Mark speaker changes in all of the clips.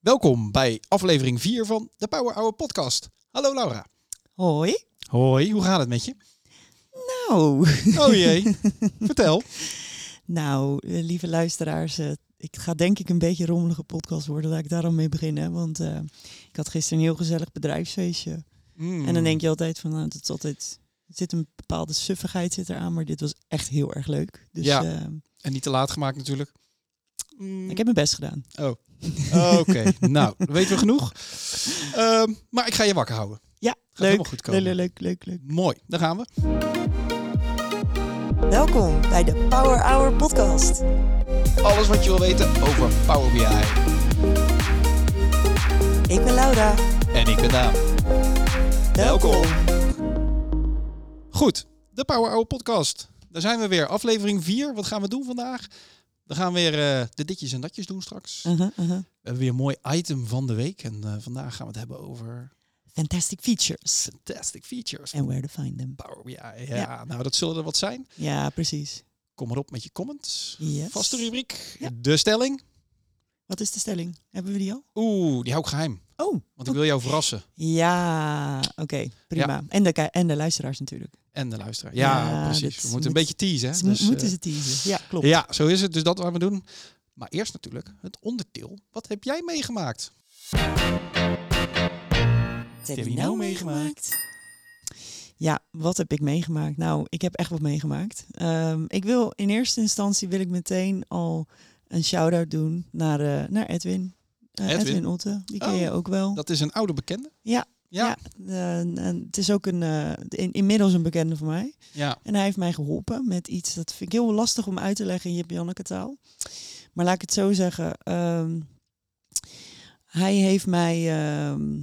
Speaker 1: Welkom bij aflevering 4 van de Power Hour podcast. Hallo Laura.
Speaker 2: Hoi.
Speaker 1: Hoi, hoe gaat het met je?
Speaker 2: Nou,
Speaker 1: Oh jee, vertel.
Speaker 2: nou, eh, lieve luisteraars, eh, ik ga denk ik een beetje een rommelige podcast worden. Laat ik daar al mee beginnen. Want eh, ik had gisteren een heel gezellig bedrijfsfeestje.
Speaker 1: Mm.
Speaker 2: En dan denk je altijd van, nou, het is altijd, er zit een bepaalde suffigheid zit eraan, maar dit was echt heel erg leuk. Dus
Speaker 1: Ja. En niet te laat gemaakt natuurlijk. Mm.
Speaker 2: ik heb mijn best gedaan.
Speaker 1: Oh, oké. nou, weten we genoeg. Ehm, maar ik ga je wakker houden.
Speaker 2: Ja,
Speaker 1: helemaal
Speaker 2: leuk.
Speaker 1: goed komen.
Speaker 2: leuk, leuk, leuk, leuk.
Speaker 1: Mooi, daar gaan we.
Speaker 2: Welkom bij de Power Hour podcast.
Speaker 1: Alles wat je wil weten over Power BI.
Speaker 2: Ik ben Laura.
Speaker 1: En ik ben Daan. Welkom. Goed, de Power Hour podcast. Daar zijn we weer. Aflevering 4. Wat gaan we doen vandaag? We gaan weer eh, de ditjes en datjes doen straks.
Speaker 2: Uh-huh, uh-huh.
Speaker 1: We hebben weer een mooi item van de week. En eh, vandaag gaan we het hebben over
Speaker 2: Fantastic features.
Speaker 1: fantastic features.
Speaker 2: And where to find them.
Speaker 1: Power BI. Ja,
Speaker 2: Ja.
Speaker 1: nou dat zullen er wat zijn.
Speaker 2: Ja, precies.
Speaker 1: Kom maar op met je comments.
Speaker 2: Yes.
Speaker 1: Vaste rubriek.
Speaker 2: Ja.
Speaker 1: De stelling.
Speaker 2: Wat is de stelling? Hebben we die al?
Speaker 1: Oeh, die hou ik geheim.
Speaker 2: Oh,
Speaker 1: Want ik wil jou verrassen.
Speaker 2: Ja, oké, prima. En, de, en de luisteraars natuurlijk.
Speaker 1: En de luisteraar. Ja,
Speaker 2: Ja,
Speaker 1: precies. We moeten
Speaker 2: moet-
Speaker 1: een beetje teasen. Hè? Dus,
Speaker 2: moeten
Speaker 1: eh,
Speaker 2: ze teasen. Ja, klopt.
Speaker 1: Ja, zo is het. Dus dat gaan we doen. Maar eerst natuurlijk het onderdeel. Wat heb jij meegemaakt?
Speaker 2: Wat
Speaker 1: heb je nou meegemaakt?
Speaker 2: Ja, wat heb ik meegemaakt? Nou, ik heb echt wat meegemaakt. Ehm, ik wil in eerste instantie wil ik meteen al een shout-out doen naar, eh, naar Edwin. Eh,
Speaker 1: Edwin?
Speaker 2: Edwin. Otte, die ken
Speaker 1: Oh,
Speaker 2: je ook wel.
Speaker 1: Dat is een oude bekende.
Speaker 2: Ja,
Speaker 1: Ja.
Speaker 2: ja. eh, en het is ook een, in, inmiddels een bekende van mij.
Speaker 1: Ja.
Speaker 2: En hij heeft mij geholpen met iets, dat vind ik heel lastig om uit te leggen in Jip Janneke taal. Maar laat ik het zo zeggen. ehm, hij heeft mij, ehm,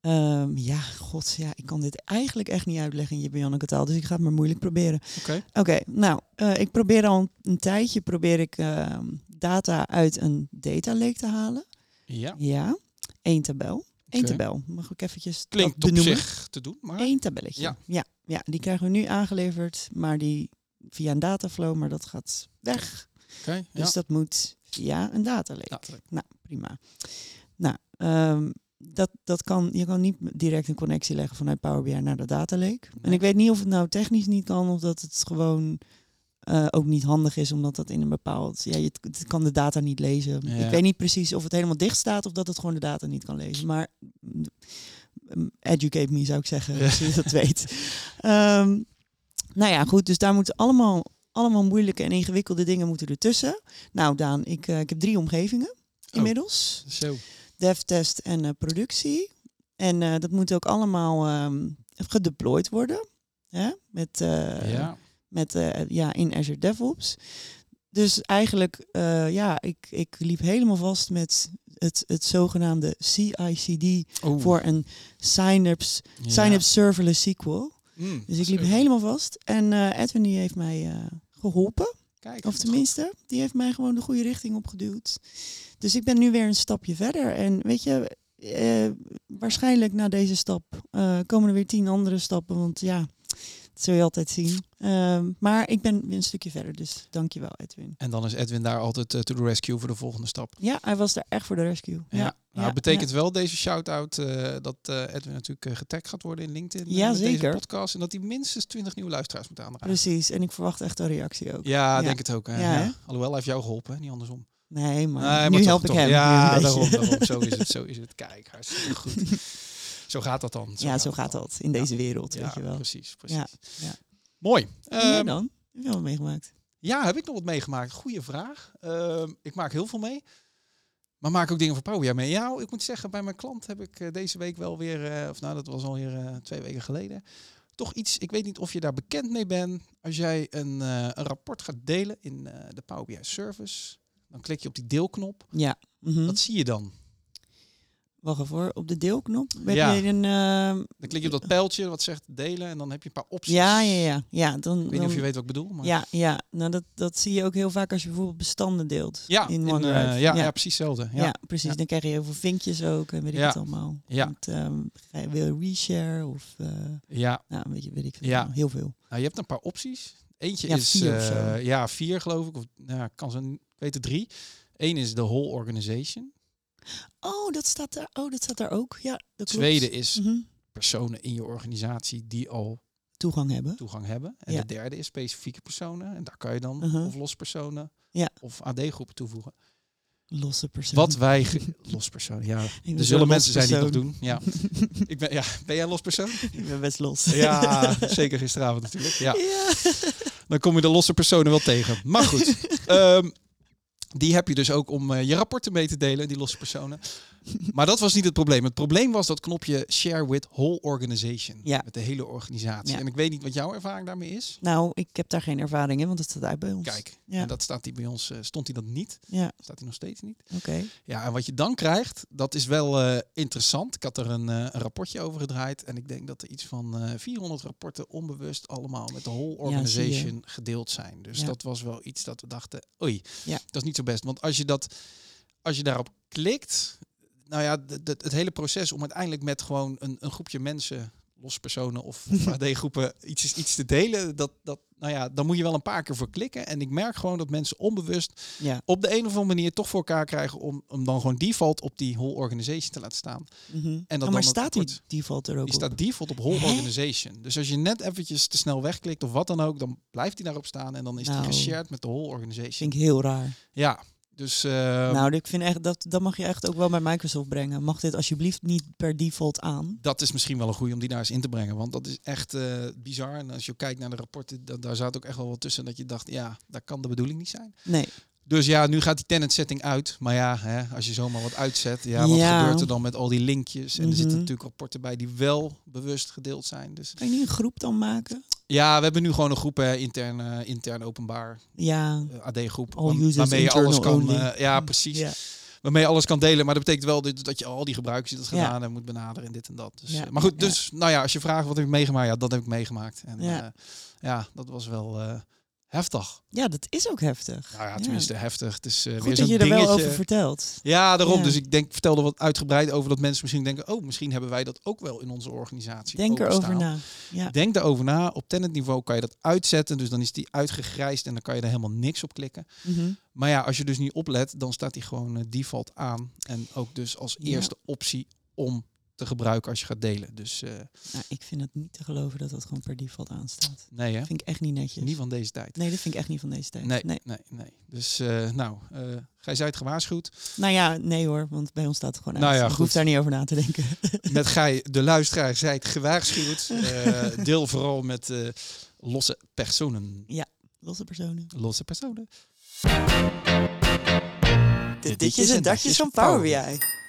Speaker 2: ehm, ja, god, ja, ik kan dit eigenlijk echt niet uitleggen in Jip Janneke taal. Dus ik ga het maar moeilijk proberen.
Speaker 1: Oké.
Speaker 2: Oké, nou, eh, ik probeer al een, een tijdje probeer ik ehm, data uit een data lake te halen.
Speaker 1: Ja.
Speaker 2: Ja, één tabel. Eén tabel. Mag ik eventjes
Speaker 1: Klinkt op zich te doen. Maar
Speaker 2: Eén tabelletje.
Speaker 1: Ja.
Speaker 2: Ja. Ja, die krijgen we nu aangeleverd, maar die via een dataflow, maar dat gaat weg.
Speaker 1: Oké. ja.
Speaker 2: Dus dat moet via een datalake.
Speaker 1: Ja, leuk.
Speaker 2: Nou, prima. Nou, ehm, dat, dat kan, je kan niet direct een connectie leggen vanuit Power BI naar de datalake. En
Speaker 1: Nee.
Speaker 2: ik weet niet of het nou technisch niet kan of dat het gewoon eh, ook niet handig is, omdat dat in een bepaald... Ja, je het kan de data niet lezen.
Speaker 1: Ja.
Speaker 2: Ik weet niet precies of het helemaal dicht staat of dat het gewoon de data niet kan lezen. Maar mm, mm, educate me, zou ik zeggen,
Speaker 1: Ja.
Speaker 2: als je dat weet. Ehm, nou ja, goed, dus daar moeten allemaal, allemaal moeilijke en ingewikkelde dingen moeten ertussen. Nou Daan, ik, eh, ik heb drie omgevingen inmiddels.
Speaker 1: Zo.
Speaker 2: Dev, test en eh, productie. En eh, dat moet ook allemaal ehm, gedeployed worden. Hè? Met, eh,
Speaker 1: ja.
Speaker 2: met ja, in Azure DevOps. Dus eigenlijk, ja, ik, ik liep helemaal vast met het, het zogenaamde CI/CD
Speaker 1: Oeh.
Speaker 2: voor een Synapse,
Speaker 1: Ja.
Speaker 2: Synapse Serverless SQL.
Speaker 1: Mm,
Speaker 2: Dus ik liep helemaal vast. En eh, Edwin die heeft mij eh, geholpen.
Speaker 1: Kijk,
Speaker 2: Of tenminste, die heeft mij gewoon de goede richting opgeduwd. Dus ik ben nu weer een stapje verder. En weet je, eh, waarschijnlijk na deze stap eh, komen er weer tien andere stappen. Want ja, dat zul je altijd zien. Ehm, maar ik ben een stukje verder. Dus dankjewel Edwin.
Speaker 1: En dan is Edwin daar altijd eh, to the rescue voor de volgende stap.
Speaker 2: Ja, hij was daar echt voor de rescue.
Speaker 1: Ja.
Speaker 2: Ja,
Speaker 1: Nou,
Speaker 2: ja,
Speaker 1: betekent wel deze shout-out eh, dat eh, Edwin natuurlijk getagd gaat worden in LinkedIn.
Speaker 2: Ja,
Speaker 1: met Deze
Speaker 2: zeker.
Speaker 1: podcast. En dat hij minstens 20 nieuwe luisteraars moet aanraken.
Speaker 2: Precies. En ik verwacht echt een reactie ook.
Speaker 1: Ja, denk het ook. Hè. Alhoewel, hij heeft jou geholpen, hè, niet andersom.
Speaker 2: Nee, maar
Speaker 1: Nee, maar
Speaker 2: nu help
Speaker 1: toch.
Speaker 2: ik hem.
Speaker 1: Ja, daarom, daarom. Zo is het, zo is het. Kijk, hartstikke goed. zo gaat dat dan.
Speaker 2: ja, zo gaat
Speaker 1: dan.
Speaker 2: dat in deze wereld,
Speaker 1: Ja,
Speaker 2: weet je wel.
Speaker 1: precies. precies. Mooi. Ehm,
Speaker 2: dan? Heb je wat meegemaakt?
Speaker 1: Ja, heb ik nog wat meegemaakt? Goeie vraag. Ehm, ik maak heel veel mee. Maar maak ook dingen voor Power BI mee. Ja, ik moet zeggen, bij mijn klant heb ik eh, deze week wel weer, eh, of nou, dat was alweer eh twee weken geleden, toch iets, ik weet niet of je daar bekend mee bent. Als jij een, een rapport gaat delen in de Power BI Service, dan klik je op die deelknop.
Speaker 2: Ja. Mhm.
Speaker 1: Wat zie je dan?
Speaker 2: Wacht even, op de deelknop. Heb
Speaker 1: Ja.
Speaker 2: je een, ehm,
Speaker 1: Dan klik je op dat pijltje wat zegt delen en dan heb je een paar opties.
Speaker 2: ja, ja, ja. ja dan,
Speaker 1: Ik weet niet of je weet wat ik bedoel. Maar...
Speaker 2: Ja, ja. Nou, dat, dat zie je ook heel vaak als je bijvoorbeeld bestanden deelt.
Speaker 1: ja,
Speaker 2: in
Speaker 1: in, eh, ja, ja.
Speaker 2: ja.
Speaker 1: precies hetzelfde.
Speaker 2: Ja,
Speaker 1: Ja.
Speaker 2: precies. Dan krijg je heel veel vinkjes ook en weet ik
Speaker 1: Ja.
Speaker 2: het allemaal.
Speaker 1: Ja.
Speaker 2: Want, ga je wil je reshare of uh,
Speaker 1: Ja.
Speaker 2: nou, weet, je, weet ik veel.
Speaker 1: Ja.
Speaker 2: allemaal. Heel veel.
Speaker 1: Nou, je hebt een paar opties. Eentje is
Speaker 2: vier
Speaker 1: eh, ja, vier geloof ik. Of nou, ja, kan ze het drie. Eén is de whole organization.
Speaker 2: Oh, dat staat daar. Oh, dat staat daar ook. Ja, dat klopt.
Speaker 1: Tweede is
Speaker 2: Mhm.
Speaker 1: personen in je organisatie die al
Speaker 2: Toegang hebben.
Speaker 1: toegang hebben. En
Speaker 2: Ja.
Speaker 1: de derde is specifieke personen. En daar kan je dan
Speaker 2: Mhm.
Speaker 1: of lospersonen
Speaker 2: Ja.
Speaker 1: of AD-groepen toevoegen.
Speaker 2: Losse persoon.
Speaker 1: Wat wij... ge- lospersoon, ja. Er zullen mensen zijn die
Speaker 2: lospersoon.
Speaker 1: doen. Ja. Ik ben, ja. Ben jij een lospersoon?
Speaker 2: Ik ben best los.
Speaker 1: Ja, zeker gisteravond natuurlijk. Ja.
Speaker 2: Ja.
Speaker 1: Dan kom je de losse personen wel tegen. Maar goed, ehm, die heb je dus ook om eh, je rapporten mee te delen, die losse personen. Maar dat was niet het probleem. Het probleem was dat knopje Share with Whole Organization.
Speaker 2: Ja.
Speaker 1: Met de hele organisatie.
Speaker 2: Ja.
Speaker 1: En ik weet niet wat jouw ervaring daarmee is.
Speaker 2: Nou, ik heb daar geen ervaring in, want het staat uit bij ons.
Speaker 1: Kijk,
Speaker 2: Ja.
Speaker 1: en dat staat die bij ons, eh, stond hij dat niet.
Speaker 2: Ja,
Speaker 1: Staat hij nog steeds niet.
Speaker 2: oké.
Speaker 1: Ja, en wat je dan krijgt, dat is wel eh, interessant. Ik had er een, eh, een rapportje over gedraaid. En ik denk dat er iets van eh 400 rapporten onbewust allemaal met de whole organization gedeeld zijn. Dus dat was wel iets dat we dachten, oei, dat is niet zo best. Want als je, dat, als je daarop klikt, nou ja, d- d- het hele proces om uiteindelijk met gewoon een, een groepje mensen, lospersonen of, of AD-groepen iets, iets te delen, dat, dat, nou ja, dan moet je wel een paar keer voor klikken. En ik merk gewoon dat mensen onbewust
Speaker 2: Ja.
Speaker 1: op de een of andere manier toch voor elkaar krijgen om, om dan gewoon default op die whole organization te laten staan.
Speaker 2: Mhm.
Speaker 1: dat
Speaker 2: Oh,
Speaker 1: dan
Speaker 2: maar staat die default er ook
Speaker 1: Die
Speaker 2: op?
Speaker 1: staat default op whole
Speaker 2: Hè?
Speaker 1: organization. Dus als je net eventjes te snel wegklikt of wat dan ook, dan blijft die daarop staan en dan is
Speaker 2: Nou.
Speaker 1: die geshared met de whole organization.
Speaker 2: vind ik heel raar.
Speaker 1: Ja, dus eh,
Speaker 2: nou, ik vind echt dat dat mag je echt ook wel bij Microsoft brengen. Mag dit alsjeblieft niet per default aan?
Speaker 1: dat is misschien wel een goede om die daar eens in te brengen. Want dat is echt eh, bizar. En als je kijkt naar de rapporten, da- daar zat ook echt wel wat tussen dat je dacht, ja, dat kan de bedoeling niet zijn.
Speaker 2: Nee.
Speaker 1: Dus ja, nu gaat die tenant setting uit. Maar ja, hè, als je zomaar wat uitzet, ja, wat
Speaker 2: Ja.
Speaker 1: gebeurt er dan met al die linkjes? En er zitten
Speaker 2: Mhm.
Speaker 1: natuurlijk rapporten bij die wel bewust gedeeld zijn. Dus
Speaker 2: Kan je niet een groep dan maken?
Speaker 1: ja, we hebben nu gewoon een groep hè, intern, eh, intern openbaar
Speaker 2: Ja.
Speaker 1: eh, AD-groep. Waarmee je alles kan. eh, ja, precies. Waarmee je alles kan delen. Maar dat betekent wel dat, dat je al die gebruikers die dat gedaan hebben moet benaderen en dit en dat. Dus,
Speaker 2: Ja.
Speaker 1: maar goed, dus nou ja, als je vraagt wat heb ik meegemaakt, ja, dat heb ik meegemaakt. En
Speaker 2: Ja.
Speaker 1: dat was wel heftig.
Speaker 2: ja, dat is ook heftig.
Speaker 1: Nou ja, tenminste heftig. Het is weer
Speaker 2: Goed
Speaker 1: zo'n
Speaker 2: dat je er wel over vertelt.
Speaker 1: Ja, daarom.
Speaker 2: Ja.
Speaker 1: Dus ik denk, vertelde wat uitgebreid over dat mensen misschien denken, oh, misschien hebben wij dat ook wel in onze organisatie.
Speaker 2: Denk erover na. Ja.
Speaker 1: Denk erover na. Op tenantniveau kan je dat uitzetten. Dus dan is die uitgegrijsd en dan kan je er helemaal niks op klikken.
Speaker 2: Mhm.
Speaker 1: Maar ja, als je dus niet oplet, dan staat die gewoon eh, default aan. En ook dus als eerste optie om te gebruiken als je gaat delen. Dus eh,
Speaker 2: Nou, ik vind het niet te geloven dat dat gewoon per default aanstaat.
Speaker 1: nee hè,
Speaker 2: Dat vind ik echt niet netjes.
Speaker 1: niet van deze tijd.
Speaker 2: Nee, dat vind ik echt niet van deze tijd.
Speaker 1: Nee, nee, nee. Dus eh, nou, eh gij zijt gewaarschuwd.
Speaker 2: Nou ja, nee hoor, want bij ons staat het gewoon uit.
Speaker 1: Nou ja,
Speaker 2: ik
Speaker 1: goed.
Speaker 2: hoef daar niet over na te denken.
Speaker 1: Met gij, de luisteraar, zijt gewaarschuwd. Eh, deel vooral met eh, losse personen.
Speaker 2: Losse personen.
Speaker 1: Losse personen.
Speaker 2: De ditjes en datjes van Power BI.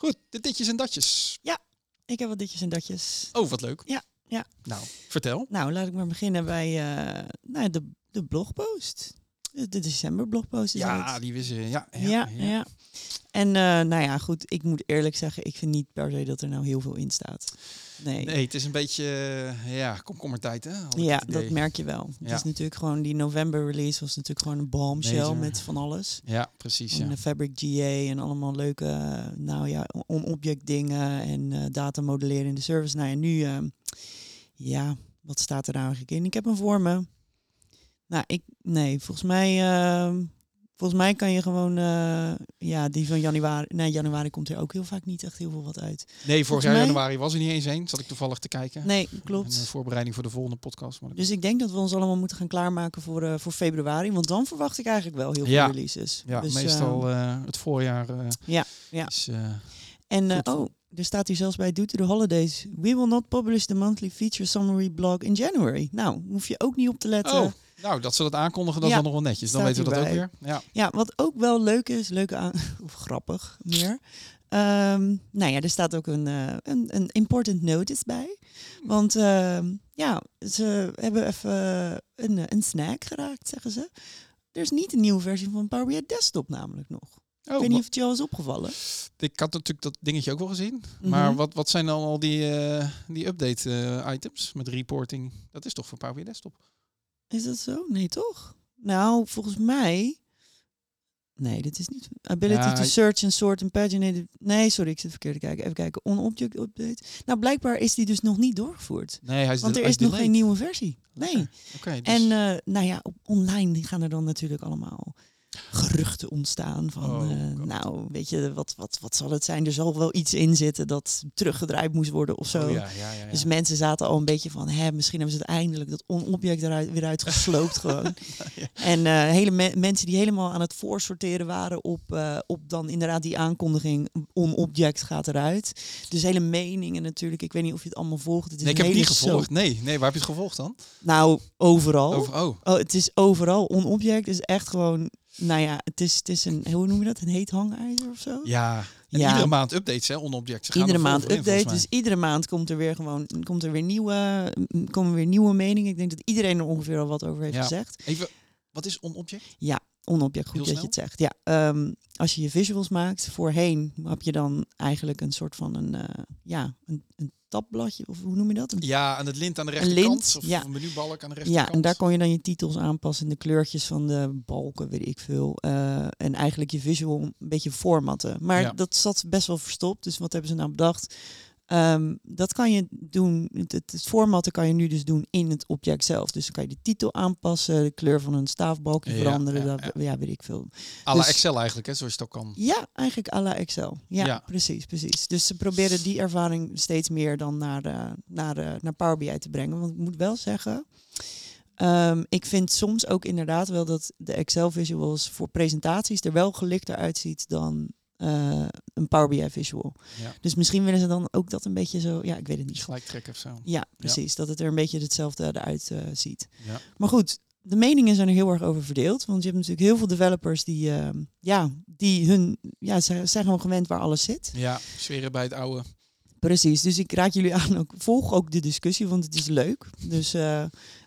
Speaker 1: Goed, de ditjes en datjes.
Speaker 2: Ik heb wat ditjes en datjes.
Speaker 1: Oh, wat leuk.
Speaker 2: Ja, ja.
Speaker 1: Nou, vertel.
Speaker 2: Nou, laat ik maar beginnen bij eh, nou, de, de blogpost. De, de december blogpost is
Speaker 1: Ja,
Speaker 2: uit.
Speaker 1: die wisten. Ja, ja,
Speaker 2: Ja, ja. En eh, nou ja, goed, ik moet eerlijk zeggen, ik vind niet per se dat er nou heel veel in staat. Nee.
Speaker 1: Nee, het is een beetje, eh, ja, komkommertijd, hè?
Speaker 2: Ja,
Speaker 1: het
Speaker 2: dat merk je wel. Het
Speaker 1: Ja.
Speaker 2: is natuurlijk gewoon, die november release was natuurlijk gewoon een bombshell met van alles.
Speaker 1: Ja, precies.
Speaker 2: En
Speaker 1: Ja.
Speaker 2: de Fabric GA en allemaal leuke, eh, nou ja, on-object dingen en data modelleren in de service. Nou ja, nu, ja, wat staat er nou eigenlijk in? Ik heb hem voor me. Nou, ik, nee, volgens mij, eh, volgens mij kan je gewoon, eh, ja, die van januari, nee, januari komt er ook heel vaak niet echt heel veel wat uit.
Speaker 1: Nee, vorig
Speaker 2: volgens
Speaker 1: jaar
Speaker 2: mij-
Speaker 1: januari was er niet eens een. Zat ik toevallig te kijken.
Speaker 2: Nee, klopt.
Speaker 1: voorbereiding voor de volgende podcast. Maar
Speaker 2: Dus ik denk dat we ons allemaal moeten gaan klaarmaken voor, eh, voor februari, want dan verwacht ik eigenlijk wel heel veel
Speaker 1: Ja.
Speaker 2: releases.
Speaker 1: ja,
Speaker 2: Dus,
Speaker 1: meestal
Speaker 2: eh,
Speaker 1: eh, het voorjaar eh,
Speaker 2: ja, ja.
Speaker 1: is... eh,
Speaker 2: En eh, oh, er staat hier zelfs bij Due to the holidays. We will not publish the monthly feature summary blog in January. Nou, hoef je ook niet op te letten.
Speaker 1: oh, nou, dat ze dat aankondigen, dat is dan nog wel netjes. Dan weten we dat ook weer. Ja.
Speaker 2: Ja, wat ook wel leuk is, leuke aan, of grappig meer. Ehm, nou ja, er staat ook een, eh, een, een important notice bij. Want ehm, ja, ze hebben even een, een snack geraakt, zeggen ze. Er is niet een nieuwe versie van Power BI Desktop namelijk nog.
Speaker 1: Oh,
Speaker 2: ik weet
Speaker 1: ma-
Speaker 2: niet of het al is opgevallen.
Speaker 1: ik had natuurlijk dat dingetje ook wel gezien.
Speaker 2: Mhm.
Speaker 1: Maar wat, wat zijn dan al die, eh, die update eh, items met reporting? Dat is toch voor Power BI Desktop?
Speaker 2: Is dat zo? Nee, toch? Nou, volgens mij... Nee, dit is niet... Ability
Speaker 1: Ja,
Speaker 2: to search and sort and paginated... Nee, sorry, ik zit verkeerd te kijken. Even kijken. On-object update. Nou, blijkbaar is die dus nog niet doorgevoerd.
Speaker 1: Nee, hij is
Speaker 2: Want er is nog geen nieuwe versie. Nee.
Speaker 1: Oké, dus-
Speaker 2: En eh, nou ja, op online gaan er dan natuurlijk allemaal geruchten ontstaan van,
Speaker 1: Oh,
Speaker 2: eh, nou, weet je, wat, wat, wat zal het zijn? Er zal wel iets in zitten dat teruggedraaid moest worden of zo.
Speaker 1: Oh, ja, ja, ja, ja.
Speaker 2: Dus mensen zaten al een beetje van, hè, misschien hebben ze het eindelijk dat onobject eruit weer uitgesloopt gewoon. En eh, hele me- mensen die helemaal aan het voorsorteren waren op, eh, op dan inderdaad die aankondiging, onobject gaat eruit. Dus hele meningen natuurlijk. Ik weet niet of je het allemaal volgt. Het is
Speaker 1: nee, ik heb het niet gevolgd.
Speaker 2: soap.
Speaker 1: Nee, nee, waar heb je het gevolgd dan?
Speaker 2: Nou, overal.
Speaker 1: Over, oh,
Speaker 2: Oh, het is overal. Onobject is echt gewoon, nou ja, het is, het is een, hoe noem je dat? Een heet hangijzer of zo?
Speaker 1: ja. En
Speaker 2: Ja.
Speaker 1: iedere maand updates, hè, gaan
Speaker 2: Iedere
Speaker 1: er
Speaker 2: maand
Speaker 1: voor in,
Speaker 2: update.
Speaker 1: volgens
Speaker 2: Dus iedere maand komt er weer gewoon komt er weer nieuwe, komen weer nieuwe meningen. Ik denk dat iedereen er ongeveer al wat over heeft
Speaker 1: Ja.
Speaker 2: gezegd.
Speaker 1: Even, wat is onobject?
Speaker 2: Ja, onobject, goed dat je het zegt. Ja, ehm, als je je visuals maakt, voorheen heb je dan eigenlijk een soort van een, eh, ja, een, een tabbladje, of hoe noem je dat? Een
Speaker 1: Ja, aan het lint aan de
Speaker 2: Een
Speaker 1: rechterkant.
Speaker 2: lint,
Speaker 1: of
Speaker 2: ja.
Speaker 1: een menubalk aan de rechterkant.
Speaker 2: Ja, en daar kon je dan je titels aanpassen, de kleurtjes van de balken, weet ik veel. eh, en eigenlijk je visual een beetje formatten. Maar
Speaker 1: Ja.
Speaker 2: dat zat best wel verstopt. Dus wat hebben ze nou bedacht? Ehm, dat kan je doen, het, het, formatten kan je nu dus doen in het object zelf. Dus dan kan je de titel aanpassen, de kleur van een staafbalkje
Speaker 1: Ja,
Speaker 2: veranderen.
Speaker 1: ja,
Speaker 2: dat, ja. weet ik veel.
Speaker 1: à la
Speaker 2: dus-
Speaker 1: Excel eigenlijk, hè, zoals je het ook kan.
Speaker 2: Ja, eigenlijk à la Excel. Ja,
Speaker 1: Ja.
Speaker 2: precies, precies. Dus ze proberen die ervaring steeds meer dan naar, eh, naar, eh, naar Power BI te brengen. Want ik moet wel zeggen, ehm, ik vind soms ook inderdaad wel dat de Excel visuals voor presentaties er wel gelikter uitziet dan eh, een Power BI visual.
Speaker 1: Ja.
Speaker 2: Dus misschien willen ze dan ook dat een beetje zo, ja, ik weet het niet.
Speaker 1: Gelijk trekken of zo.
Speaker 2: Ja, precies. Dat het er een beetje hetzelfde eruit eh, ziet.
Speaker 1: Ja.
Speaker 2: Maar goed, de meningen zijn er heel erg over verdeeld. Want je hebt natuurlijk heel veel developers die, ehm, ja, die hun, ja, ze zijn gewoon gewend waar alles zit.
Speaker 1: Ja, zweren bij het oude.
Speaker 2: Precies. Dus ik raad jullie aan, ook, volg ook de discussie, want het is leuk. Dus eh,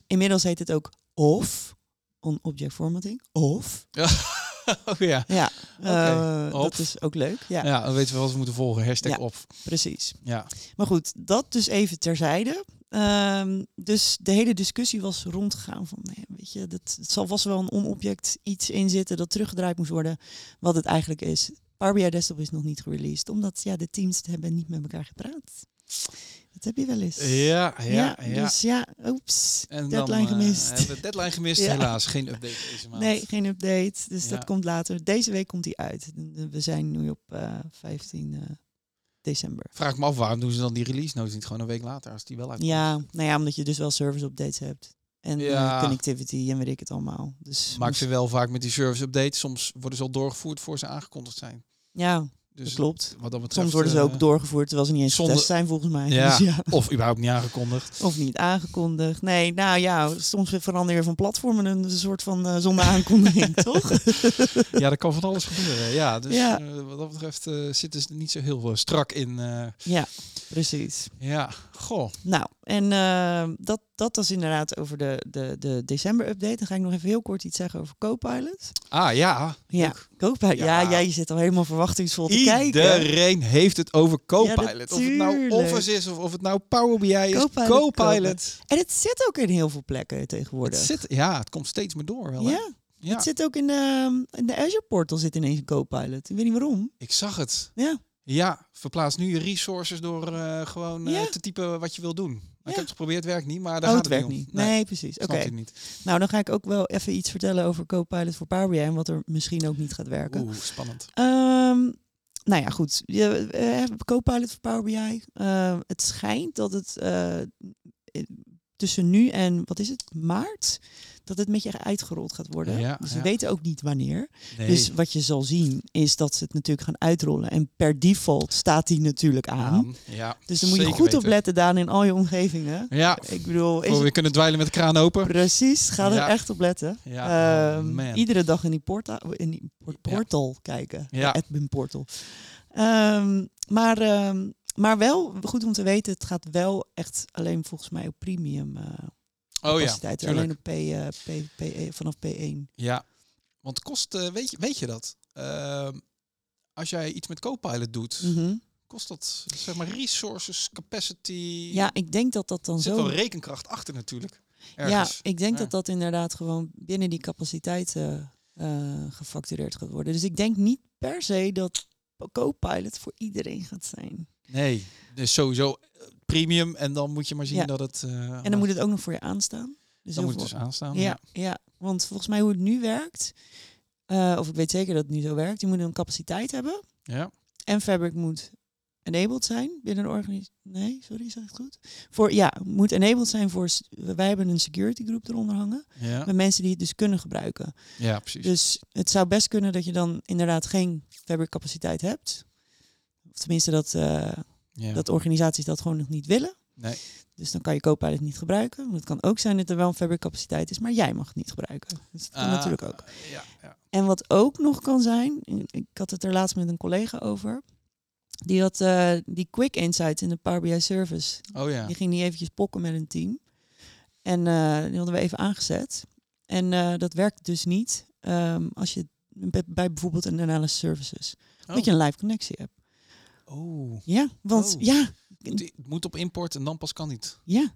Speaker 2: inmiddels heet het ook of, on object formatting, of.
Speaker 1: oh ja.
Speaker 2: Ja, eh, dat is ook leuk. Ja,
Speaker 1: ja. dan weten we wat we moeten volgen. Hashtag
Speaker 2: Ja.
Speaker 1: op.
Speaker 2: precies.
Speaker 1: Ja.
Speaker 2: Maar goed, dat dus even terzijde. Ehm, dus de hele discussie was rondgegaan van, nee, weet je, dat, het zal vast wel een onobject iets in zitten dat teruggedraaid moest worden, wat het eigenlijk is. Power BI Desktop is nog niet gereleased, omdat ja, de teams hebben niet met elkaar gepraat. Dat heb je wel eens.
Speaker 1: Ja, ja, ja.
Speaker 2: Dus ja, oeps,
Speaker 1: en
Speaker 2: deadline
Speaker 1: dan, eh,
Speaker 2: gemist.
Speaker 1: hebben we deadline gemist,
Speaker 2: Ja.
Speaker 1: helaas. Geen update deze maand.
Speaker 2: Nee, geen update. Dus
Speaker 1: Ja.
Speaker 2: dat komt later. Deze week komt die uit. We zijn nu op eh 15 eh, december.
Speaker 1: Vraag ik me af, waarom doen ze dan die release notes niet gewoon een week later als die wel uitkomt?
Speaker 2: Ja, nou ja, omdat je dus wel service updates hebt. En eh,
Speaker 1: Ja.
Speaker 2: connectivity en weet ik het allemaal. Dus
Speaker 1: Maar ik vind wel vaak met die service updates, soms worden ze al doorgevoerd voor ze aangekondigd zijn.
Speaker 2: ja,
Speaker 1: Dus
Speaker 2: dat klopt.
Speaker 1: wat dat betreft,
Speaker 2: Soms worden ze ook
Speaker 1: eh,
Speaker 2: doorgevoerd terwijl ze niet eens
Speaker 1: zonder-
Speaker 2: zijn volgens mij.
Speaker 1: Ja.
Speaker 2: Dus ja.
Speaker 1: Of überhaupt niet aangekondigd.
Speaker 2: Of niet aangekondigd. Nee, nou ja, soms verander je van platform en een soort van eh, zonder aankondiging, toch?
Speaker 1: ja, er kan van alles gebeuren. Ja, dus
Speaker 2: Ja.
Speaker 1: eh, wat dat betreft zitten ze er niet zo heel eh, strak in.
Speaker 2: ja, precies.
Speaker 1: ja, goh.
Speaker 2: Nou, en eh, dat, dat was inderdaad over de, de, de december-update. Dan ga ik nog even heel kort iets zeggen over Copilot.
Speaker 1: Ah ja,
Speaker 2: Ja. Copilot. Ja.
Speaker 1: Ja.
Speaker 2: jij zit al helemaal verwachtingsvol te kijken.
Speaker 1: Iedereen heeft het over Copilot. of het nou. Office is of, of het nou Power BI is.
Speaker 2: Copilot,
Speaker 1: Copilot.
Speaker 2: En het zit ook in heel veel plekken
Speaker 1: Het
Speaker 2: tegenwoordig.
Speaker 1: zit, ja, het komt steeds meer door wel. hè?
Speaker 2: ja,
Speaker 1: ja.
Speaker 2: het zit ook in de, in de Azure Portal zit ineens een Copilot. Ik weet niet waarom.
Speaker 1: Ik zag het.
Speaker 2: Ja,
Speaker 1: Ja, verplaats nu je resources door eh, gewoon eh,
Speaker 2: Ja.
Speaker 1: te typen wat je wil doen. Ik heb het geprobeerd, werkt niet, maar daar
Speaker 2: oh,
Speaker 1: gaat
Speaker 2: het
Speaker 1: het
Speaker 2: werkt
Speaker 1: niet om.
Speaker 2: Nee, precies. Oké.
Speaker 1: Niet.
Speaker 2: Nou, dan ga ik ook wel even iets vertellen over Copilot voor Power BI en wat er misschien ook niet gaat werken.
Speaker 1: Oeh, spannend.
Speaker 2: Ehm, nou ja, goed. Je, eh, Copilot voor Power BI. Het schijnt dat het tussen nu en, wat is het, maart? Dat het met je uitgerold gaat worden.
Speaker 1: Ja,
Speaker 2: dus we
Speaker 1: ja.
Speaker 2: weten ook niet wanneer.
Speaker 1: Nee.
Speaker 2: Dus wat je zal zien is dat ze het natuurlijk gaan uitrollen. En per default staat die natuurlijk aan.
Speaker 1: Ja,
Speaker 2: Dus daar moet je goed op letten, Daan, in al je omgevingen.
Speaker 1: Ja,
Speaker 2: Ik bedoel, is
Speaker 1: we
Speaker 2: het
Speaker 1: kunnen dweilen met de kraan open.
Speaker 2: precies, ga er echt op letten.
Speaker 1: Ja, oh,
Speaker 2: Ehm, iedere dag in die, porta in die portal kijken.
Speaker 1: Ja.
Speaker 2: Ja. Admin portal. Ehm, maar, ehm, maar wel goed om te weten, het gaat wel echt alleen volgens mij op premium eh
Speaker 1: Oh ja, tuurlijk.
Speaker 2: alleen op P, eh, P, P, vanaf P1.
Speaker 1: Ja, want kost, eh, weet, je, weet je dat? Ehm, als jij iets met Copilot doet,
Speaker 2: Mhm.
Speaker 1: kost dat zeg maar resources, capacity?
Speaker 2: Ja, ik denk dat dat dan
Speaker 1: er zit
Speaker 2: zo...
Speaker 1: wel rekenkracht achter natuurlijk.
Speaker 2: Ja, ik denk
Speaker 1: Ja.
Speaker 2: dat dat inderdaad gewoon binnen die capaciteit eh, gefactureerd gaat worden. Dus ik denk niet per se dat Copilot voor iedereen gaat zijn.
Speaker 1: Nee, dus sowieso eh, premium en dan moet je maar zien
Speaker 2: Ja.
Speaker 1: dat het... eh,
Speaker 2: En dan moet het ook nog voor je aanstaan. Dus
Speaker 1: dan moet het dus aanstaan.
Speaker 2: Ja, ja, want volgens mij hoe het nu werkt, eh, of ik weet zeker dat het nu zo werkt, die moet een capaciteit hebben.
Speaker 1: Ja.
Speaker 2: En Fabric moet enabled zijn binnen een organisatie. Nee, sorry, zeg ik het goed? Voor, ja, moet enabled zijn voor... Wij hebben een security group eronder hangen.
Speaker 1: Ja.
Speaker 2: Met mensen die het dus kunnen gebruiken.
Speaker 1: ja, precies.
Speaker 2: Dus het zou best kunnen dat je dan inderdaad geen Fabric capaciteit hebt. Of tenminste dat, eh,
Speaker 1: ja.
Speaker 2: dat organisaties dat gewoon nog niet willen.
Speaker 1: Nee.
Speaker 2: Dus dan kan je Copilot niet gebruiken. Het kan ook zijn dat er wel een Fabric capaciteit is, maar jij mag het niet gebruiken. Dus dat kan
Speaker 1: Ah,
Speaker 2: natuurlijk ook.
Speaker 1: Ja, ja.
Speaker 2: En wat ook nog kan zijn, ik had het er laatst met een collega over. Die had eh, die quick insights in de Power BI service.
Speaker 1: Oh ja.
Speaker 2: Die ging die eventjes pokken met een team. En eh, die hadden we even aangezet. En eh, dat werkt dus niet ehm, als je bij, bij bijvoorbeeld een analysis services.
Speaker 1: Oh.
Speaker 2: Dat je een live connectie hebt.
Speaker 1: Oh.
Speaker 2: Ja, want
Speaker 1: Oh.
Speaker 2: ja,
Speaker 1: Moet, die- moet op import en dan pas kan niet.
Speaker 2: ja.
Speaker 1: Oh,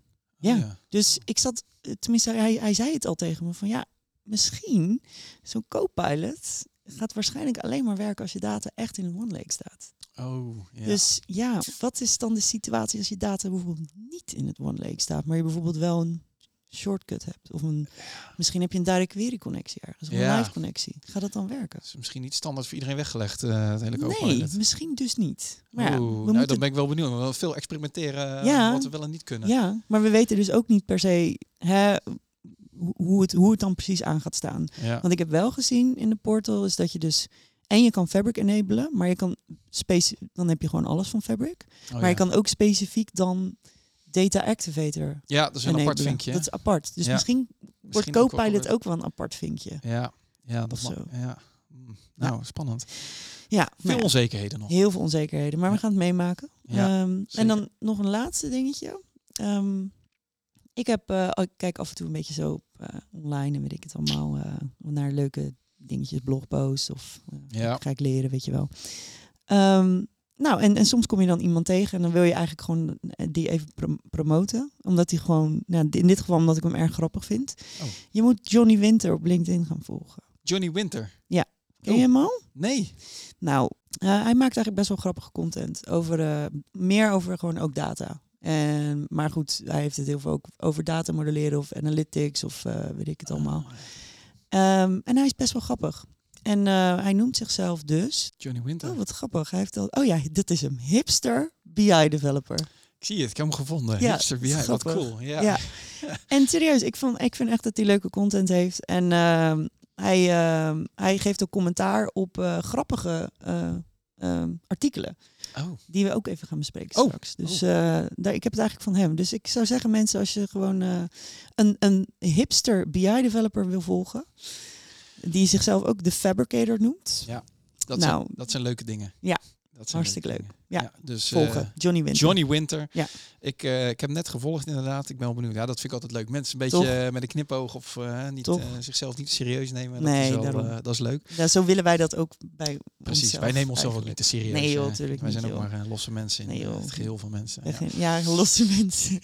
Speaker 2: Ja. Dus ik zat, eh, tenminste hij, hij zei het al tegen me van ja, misschien zo'n co-pilot gaat waarschijnlijk alleen maar werken als je data echt in een OneLake staat.
Speaker 1: Oh, ja.
Speaker 2: Dus ja, wat is dan de situatie als je data bijvoorbeeld niet in het OneLake staat, maar je bijvoorbeeld wel een shortcut hebt of een, misschien heb je een direct query connectie ergens of een
Speaker 1: Ja.
Speaker 2: live connectie. Gaat dat dan werken?
Speaker 1: is misschien niet standaard voor iedereen weggelegd, eh het hele
Speaker 2: Nee, misschien dus niet. Maar ja,
Speaker 1: Oeh,
Speaker 2: we
Speaker 1: nou, dan
Speaker 2: moeten
Speaker 1: ben ik wel benieuwd. We willen veel experimenteren eh,
Speaker 2: Ja.
Speaker 1: wat we wel en niet kunnen.
Speaker 2: Ja, maar we weten dus ook niet per se hè, hoe- het, hoe het dan precies aan gaat staan.
Speaker 1: Ja.
Speaker 2: Want ik heb wel gezien in de portal is dat je dus en je kan Fabric enablen, maar je kan dan heb je gewoon alles van Fabric.
Speaker 1: Oh,
Speaker 2: maar je kan ook specifiek dan Data Activator
Speaker 1: ja, dat is een apart vinkje.
Speaker 2: Dat is apart. Dus
Speaker 1: Ja.
Speaker 2: misschien wordt
Speaker 1: Misschien
Speaker 2: Copilot ook wel een apart vinkje.
Speaker 1: Ja, ja, dat
Speaker 2: zo.
Speaker 1: Ja. Mm, Nou, spannend.
Speaker 2: Ja,
Speaker 1: Veel onzekerheden nog.
Speaker 2: heel veel onzekerheden, maar we gaan het meemaken. Ehm, en dan nog een laatste dingetje. Ehm, ik heb, eh, ik kijk af en toe een beetje zo op eh, online en weet ik het allemaal, eh, naar leuke dingetjes, blogposts of
Speaker 1: Ja.
Speaker 2: ga ik leren, weet je wel. Ehm, nou, en, en soms kom je dan iemand tegen en dan wil je eigenlijk gewoon eh, die even prom- promoten. Omdat hij gewoon, nou, in dit geval omdat ik hem erg grappig vind.
Speaker 1: Oh.
Speaker 2: Je moet Johnny Winter op LinkedIn gaan volgen.
Speaker 1: Johnny Winter.
Speaker 2: Ken
Speaker 1: Oh.
Speaker 2: je hem al?
Speaker 1: Nee.
Speaker 2: Nou, eh, hij maakt eigenlijk best wel grappige content. Over, eh, meer over gewoon ook data. En, maar goed, hij heeft het heel veel ook over data modelleren of analytics of weet ik het allemaal.
Speaker 1: Oh,
Speaker 2: Ehm, en hij is best wel grappig. En eh, hij noemt zichzelf dus...
Speaker 1: Johnny Winter.
Speaker 2: Oh, wat grappig. Hij heeft al... Oh ja, dit is hem. Hipster BI developer.
Speaker 1: Ik zie het, ik heb hem gevonden.
Speaker 2: Ja,
Speaker 1: Hipster BI, wat cool. Ja.
Speaker 2: Ja. En serieus, ik, vond, ik vind echt dat hij leuke content heeft. En ehm, hij, ehm, hij geeft ook commentaar op eh, grappige eh, ehm, artikelen.
Speaker 1: Oh,
Speaker 2: Die we ook even gaan bespreken
Speaker 1: Oh,
Speaker 2: straks. Dus daar, ik heb het eigenlijk van hem. Dus ik zou zeggen, mensen, als je gewoon een, een hipster BI-developer wil volgen, die zichzelf ook de Fabricator noemt,
Speaker 1: Ja, dat,
Speaker 2: Nou.
Speaker 1: zijn, dat zijn leuke dingen.
Speaker 2: Ja,
Speaker 1: dat zijn
Speaker 2: hartstikke leuk. Ja,
Speaker 1: dus,
Speaker 2: volgen.
Speaker 1: eh,
Speaker 2: Johnny Winter.
Speaker 1: Johnny Winter.
Speaker 2: Ja.
Speaker 1: Ik, eh, ik heb net gevolgd inderdaad. Ik ben wel benieuwd. Ja, dat vind ik altijd leuk. Mensen een beetje eh, met een knipoog of niet, zichzelf niet serieus nemen.
Speaker 2: Nee,
Speaker 1: dat, is wel,
Speaker 2: daarom.
Speaker 1: eh, dat is leuk.
Speaker 2: Ja, zo willen wij dat ook bij
Speaker 1: Precies.
Speaker 2: onszelf
Speaker 1: Wij nemen onszelf ook niet te serieus.
Speaker 2: Nee, joh, natuurlijk
Speaker 1: Wij
Speaker 2: niet,
Speaker 1: zijn ook maar losse mensen in
Speaker 2: Nee, joh.
Speaker 1: het geheel van mensen. Ja,
Speaker 2: losse mensen.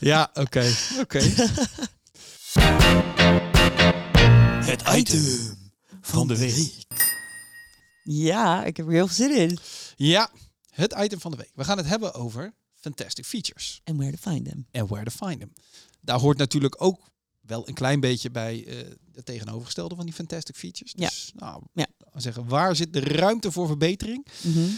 Speaker 2: Ja.
Speaker 1: oké. oké. item van de week.
Speaker 2: Ja, ik heb er heel veel zin in.
Speaker 1: Ja, het item van de week. We gaan het hebben over fantastic features.
Speaker 2: En where to find them.
Speaker 1: en where to find them. Daar hoort natuurlijk ook wel een klein beetje bij eh het tegenovergestelde van die fantastic features.
Speaker 2: Ja.
Speaker 1: Dus nou,
Speaker 2: Ja.
Speaker 1: laten we zeggen, waar zit de ruimte voor verbetering?
Speaker 2: Mhm.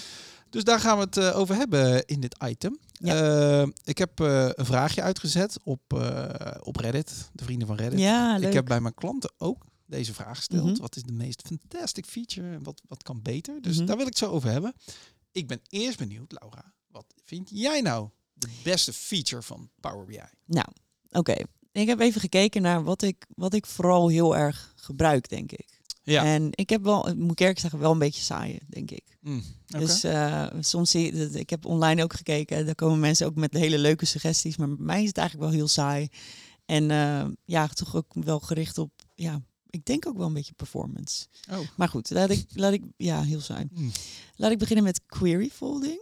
Speaker 1: Dus daar gaan we het eh, over hebben in dit item. Eh, ik heb eh, een vraagje uitgezet op, eh, op Reddit, de vrienden van Reddit.
Speaker 2: Ja, leuk.
Speaker 1: Ik heb bij mijn klanten ook deze vraag gesteld.
Speaker 2: Mhm.
Speaker 1: Wat is de meest fantastic feature en wat, wat kan beter? Dus
Speaker 2: Mhm.
Speaker 1: daar wil ik het zo over hebben. Ik ben eerst benieuwd, Laura. Wat vind jij nou de beste feature van Power BI?
Speaker 2: Nou, oké. Ik heb even gekeken naar wat ik, wat ik vooral heel erg gebruik, denk ik.
Speaker 1: Ja.
Speaker 2: En ik heb wel, moet ik eerlijk zeggen, wel een beetje saai, denk ik.
Speaker 1: Mm.
Speaker 2: Dus eh, soms zie je, ik heb online ook gekeken, daar komen mensen ook met hele leuke suggesties, maar bij mij is het eigenlijk wel heel saai. En eh, ja, toch ook wel gericht op, ja, ik denk ook wel een beetje performance.
Speaker 1: Oh.
Speaker 2: Maar goed, laat ik, laat ik, ja, heel saai.
Speaker 1: Mm.
Speaker 2: Laat ik beginnen met query folding.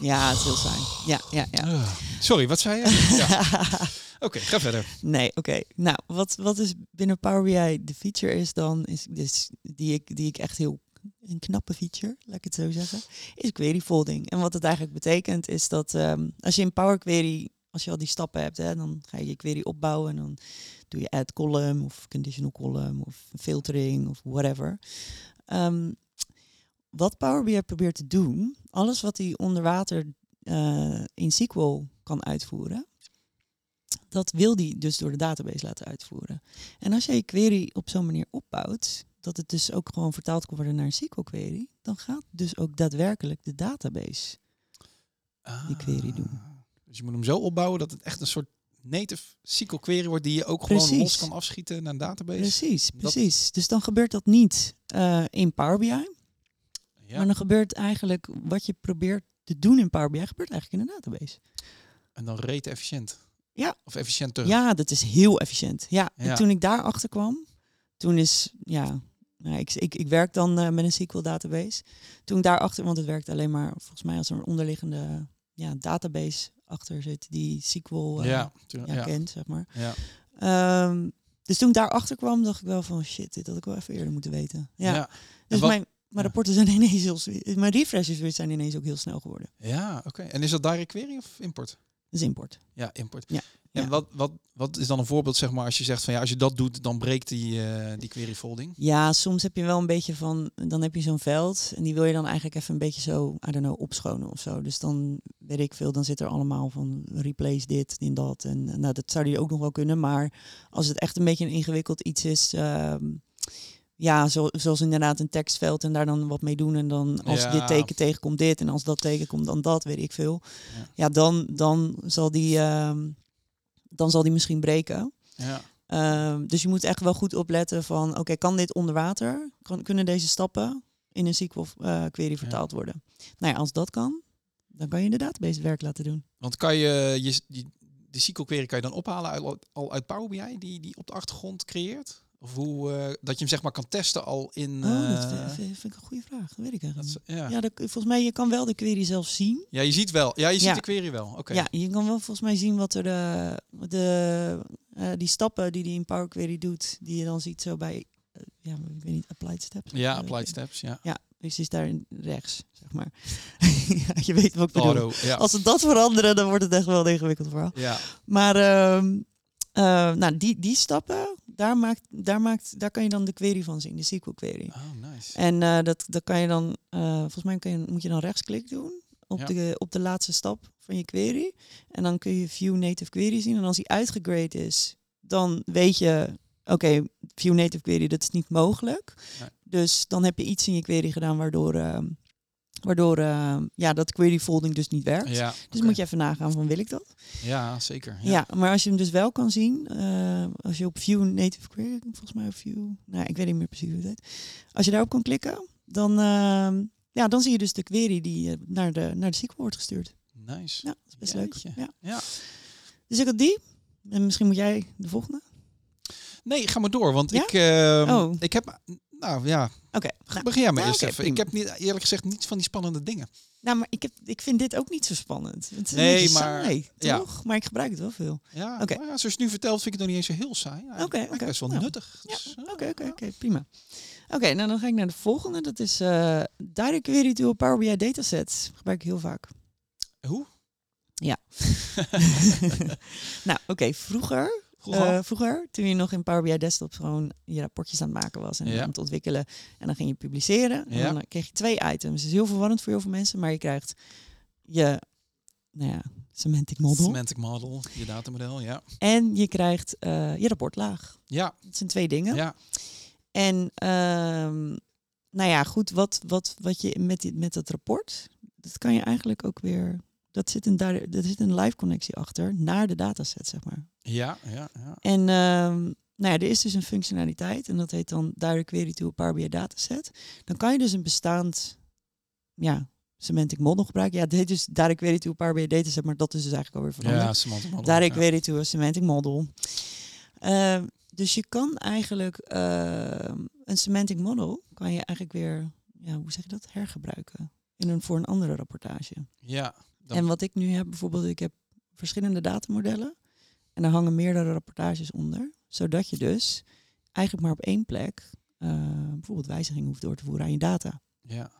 Speaker 2: Ja, het is heel saai. Ja, ja, ja.
Speaker 1: Ah, sorry, wat zei je? ja. Oké, ga verder.
Speaker 2: Nee, oké. Nou, wat, wat is binnen Power BI de feature is dan, is dus die ik, die ik echt heel een knappe feature, laat ik het zo zeggen, is query folding. En wat het eigenlijk betekent is dat ehm, als je in Power Query als je al die stappen hebt, hè, dan ga je je query opbouwen en dan doe je add column of conditional column of filtering of whatever. Ehm, wat Power BI probeert te doen, alles wat hij onder water uh, in SQL kan uitvoeren, dat wil die dus door de database laten uitvoeren. En als je je query op zo'n manier opbouwt, dat het dus ook gewoon vertaald kan worden naar een SQL query, dan gaat dus ook daadwerkelijk de database die query doen.
Speaker 1: Ah, dus je moet hem zo opbouwen dat het echt een soort native SQL query wordt die je ook gewoon los kan afschieten naar een database.
Speaker 2: Precies, precies. Dus dan gebeurt dat niet uh, in Power BI. Ja. Maar dan gebeurt eigenlijk wat je probeert te doen in Power BI, gebeurt eigenlijk in een database.
Speaker 1: En dan rete efficiënt.
Speaker 2: Ja.
Speaker 1: Of efficiënter.
Speaker 2: Ja, dat is heel efficiënt. Ja. En toen ik daar achter kwam, toen is, ja, nou, ik, ik, ik werk dan uh, met een SQL database. Toen ik daarachter, want het werkt alleen maar volgens mij als een onderliggende ja, database achter zit die SQL uh, ja, ja, kent, zeg maar. Ja. Um, dus toen ik daarachter kwam, dacht ik wel van shit, dit had ik wel even eerder moeten weten. Ja. Dus wat, mijn, mijn rapporten zijn ineens heel, mijn refreshes zijn ineens ook heel snel geworden.
Speaker 1: Ja, oké. En is dat direct query of import?
Speaker 2: Is import.
Speaker 1: Ja, import. Ja. En wat, wat, wat is dan een voorbeeld, zeg maar, als je zegt van ja, als je dat doet, dan breekt die, uh, die query folding?
Speaker 2: Ja, soms heb je wel een beetje van, dan heb je zo'n veld en die wil je dan eigenlijk even een beetje zo, I don't know, opschonen of zo. Dus dan weet ik veel, dan zit er allemaal van replace dit in dat. En nou, dat zou die ook nog wel kunnen, maar als het echt een beetje een ingewikkeld iets is, uh, ja, zo, zoals inderdaad een tekstveld en daar dan wat mee doen. En dan als dit teken tegenkomt dit en als dat tegenkomt dan dat, weet ik veel. Ja, ja dan, dan zal die... Uh, dan zal die misschien breken. Ja. Uh, dus je moet echt wel goed opletten van, oké, kan dit onder water? Kan, kunnen deze stappen in een SQL uh, query vertaald worden? Nou ja, als dat kan, dan kan je de database werk laten doen.
Speaker 1: Want kan je, je die, de SQL query kan je dan ophalen uit, al uit Power BI, die, die op de achtergrond creëert? Of hoe uh, dat je hem zeg maar kan testen al in.
Speaker 2: Oh, dat uh, vind, ik een goede vraag. Dat weet ik eigenlijk. Dat, ja, ja dat, volgens mij je kan wel de query zelf zien.
Speaker 1: Ja, je ziet wel. Ja, je ziet de query wel. Oké.
Speaker 2: Ja, je kan wel volgens mij zien wat er de, de uh, die stappen die die in Power Query doet, die je dan ziet zo bij, ja, ik weet niet, applied steps.
Speaker 1: Ja, applied steps. Ja.
Speaker 2: Ja, dus is daar rechts, zeg maar. ja, je weet wat ik bedoel. Auto, ja. Als ze dat veranderen, dan wordt het echt wel een ingewikkeld verhaal. Ja. Maar uh, uh, nou, die, die stappen, daar, maakt, daar, maakt, daar kan je dan de query van zien, de SQL query.
Speaker 1: Oh, nice.
Speaker 2: En uh, dat, dat kan je dan, uh, volgens mij kan je, moet je dan rechtsklik doen op, ja. de, op de laatste stap van je query. En dan kun je View Native Query zien. En als die uitgegrade is, dan weet je, oké, okay, View Native Query, dat is niet mogelijk. Nee. Dus dan heb je iets in je query gedaan waardoor ehm, Waardoor uh, ja, dat query folding dus niet werkt. Ja, dus moet je even nagaan van wil ik dat?
Speaker 1: Ja, zeker.
Speaker 2: Ja, ja maar als je hem dus wel kan zien, uh, als je op View Native Query, volgens mij op View, nou ik weet niet meer precies hoe het heet. Als je daarop kan klikken, dan, uh, ja, dan zie je dus de query die naar, de, naar de SQL wordt gestuurd.
Speaker 1: Nice.
Speaker 2: Ja, dat is best leuk. Ja. ja. Dus ik had die. En misschien moet jij de volgende.
Speaker 1: Nee, ga maar door, want ik, ehm, oh. ik heb nou ja.
Speaker 2: Oké.
Speaker 1: Okay. Begin jij maar nou, eerst even. Ik heb niet, eerlijk gezegd niets van die spannende dingen.
Speaker 2: Nou, maar ik, heb, ik vind dit ook niet zo spannend. Het is nee, maar saai, toch? Ja. Maar ik gebruik het wel veel.
Speaker 1: Ja, oké. Okay. ja, zoals je nu vertelt, vind ik het nog niet eens zo heel saai. Oké,
Speaker 2: oké. Okay,
Speaker 1: Best wel nou. nuttig.
Speaker 2: Dus, oké, oké, oké, prima. Oké, nou dan ga ik naar de volgende. Dat is uh, Direct Query to a Power BI dataset. gebruik ik heel vaak.
Speaker 1: Hoe?
Speaker 2: Ja. nou, oké. Vroeger Vroeger? Uh, vroeger, toen je nog in Power BI Desktop gewoon je rapportjes aan het maken was en aan het ontwikkelen. En dan ging je publiceren. En dan kreeg je twee items. Het is heel verwarrend voor heel veel mensen, maar je krijgt je nou ja, semantic model.
Speaker 1: Semantic model, je datamodel, ja.
Speaker 2: En je krijgt uh, je rapportlaag.
Speaker 1: Ja.
Speaker 2: Dat zijn twee dingen. Ja. En um, nou ja, goed, wat, wat, wat je met, die, met dat rapport, dat kan je eigenlijk ook weer dat zit een, daar, dat zit een live connectie achter naar de dataset, zeg maar.
Speaker 1: Ja, ja, ja.
Speaker 2: En um, nou ja, er is dus een functionaliteit en dat heet dan Direct Query to a Power BI dataset. Dan kan je dus een bestaand ja, semantic model gebruiken. Ja, het heet dus Direct Query to a Power BI dataset, maar dat is dus eigenlijk alweer veranderd.
Speaker 1: Ja, semantic model.
Speaker 2: Direct Query to a semantic model. Uh, dus je kan eigenlijk uh, een semantic model kan je eigenlijk weer, ja, hoe zeg je dat, hergebruiken in een, voor een andere rapportage.
Speaker 1: Ja.
Speaker 2: En wat ik nu heb, bijvoorbeeld, ik heb verschillende datamodellen. En daar hangen meerdere rapportages onder. Zodat je dus eigenlijk maar op één plek uh, bijvoorbeeld wijzigingen hoeft door te voeren aan je data.
Speaker 1: Ja.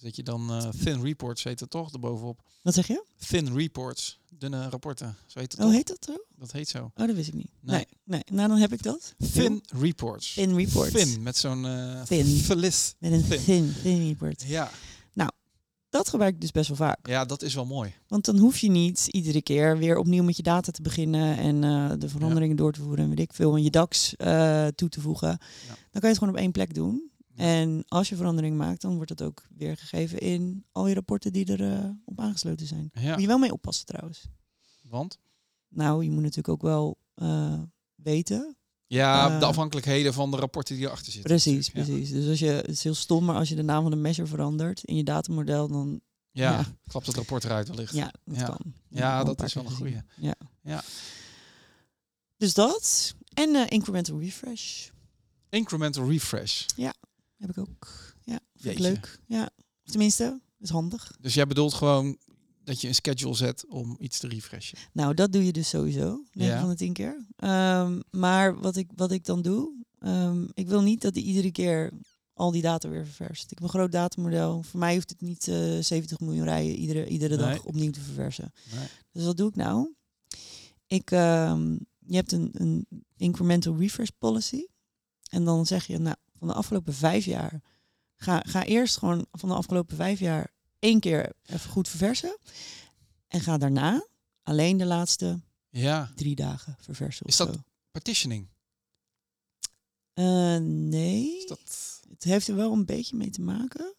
Speaker 1: Dat je dan eh, thin reports heet het toch, erbovenop.
Speaker 2: Wat zeg je?
Speaker 1: Thin reports, dunne rapporten. Zo heet het
Speaker 2: Oh,
Speaker 1: toch?
Speaker 2: heet dat zo?
Speaker 1: Dat heet zo.
Speaker 2: Oh, dat wist ik niet.
Speaker 1: Nee.
Speaker 2: Nee, nee. Nou, dan heb ik dat.
Speaker 1: Thin reports.
Speaker 2: Thin reports.
Speaker 1: Thin, met zo'n eh
Speaker 2: Thin.
Speaker 1: verlis.
Speaker 2: Met een
Speaker 1: Thin.
Speaker 2: thin, thin report.
Speaker 1: Ja.
Speaker 2: Dat gebruik ik dus best wel vaak.
Speaker 1: ja, dat is wel mooi.
Speaker 2: Want dan hoef je niet iedere keer weer opnieuw met je data te beginnen en eh, de veranderingen door te voeren en weet ik veel, en je DAX eh, toe te voegen. Dan kan je het gewoon op één plek doen.
Speaker 1: Ja.
Speaker 2: En als je verandering maakt, dan wordt het ook weergegeven in al je rapporten die er eh, op aangesloten zijn.
Speaker 1: Ja,
Speaker 2: Moet je wel mee oppassen trouwens.
Speaker 1: want?
Speaker 2: Nou, je moet natuurlijk ook wel weten.
Speaker 1: Ja,
Speaker 2: Eh,
Speaker 1: de afhankelijkheden van de rapporten die erachter zitten.
Speaker 2: Precies,
Speaker 1: ja.
Speaker 2: precies. Dus als je, het is heel stom, maar als je de naam van de measure verandert in je datamodel, dan
Speaker 1: Ja,
Speaker 2: Ja.
Speaker 1: klapt het rapport eruit wellicht.
Speaker 2: ja, dat
Speaker 1: Ja.
Speaker 2: kan.
Speaker 1: Ja, dat is wel een goeie.
Speaker 2: Ja.
Speaker 1: Ja.
Speaker 2: Dus dat. En eh, incremental refresh.
Speaker 1: Incremental refresh.
Speaker 2: Heb ik ook. Ja, vind ik leuk. Ja, tenminste, is handig.
Speaker 1: Dus jij bedoelt gewoon dat je een schedule zet om iets te refreshen.
Speaker 2: Nou, dat doe je dus sowieso. 9
Speaker 1: Ja.
Speaker 2: van de 10 keer. Ehm, maar wat ik, wat ik dan doe, ehm, ik wil niet dat die iedere keer al die data weer ververst. Ik heb een groot datamodel. Voor mij hoeft het niet eh 70 miljoen rijen iedere, iedere
Speaker 1: Nee.
Speaker 2: dag opnieuw te verversen.
Speaker 1: Nee.
Speaker 2: Dus wat doe ik nou? Ik, ehm, je hebt een, een incremental refresh policy. En dan zeg je, nou, van de afgelopen vijf jaar, ga, ga eerst gewoon van de afgelopen vijf jaar één keer even goed verversen. En ga daarna alleen de laatste
Speaker 1: Ja,
Speaker 2: drie dagen verversen.
Speaker 1: Is dat-
Speaker 2: zo.
Speaker 1: partitioning.
Speaker 2: Eh, nee,
Speaker 1: Is dat...
Speaker 2: het heeft er wel een beetje mee te maken.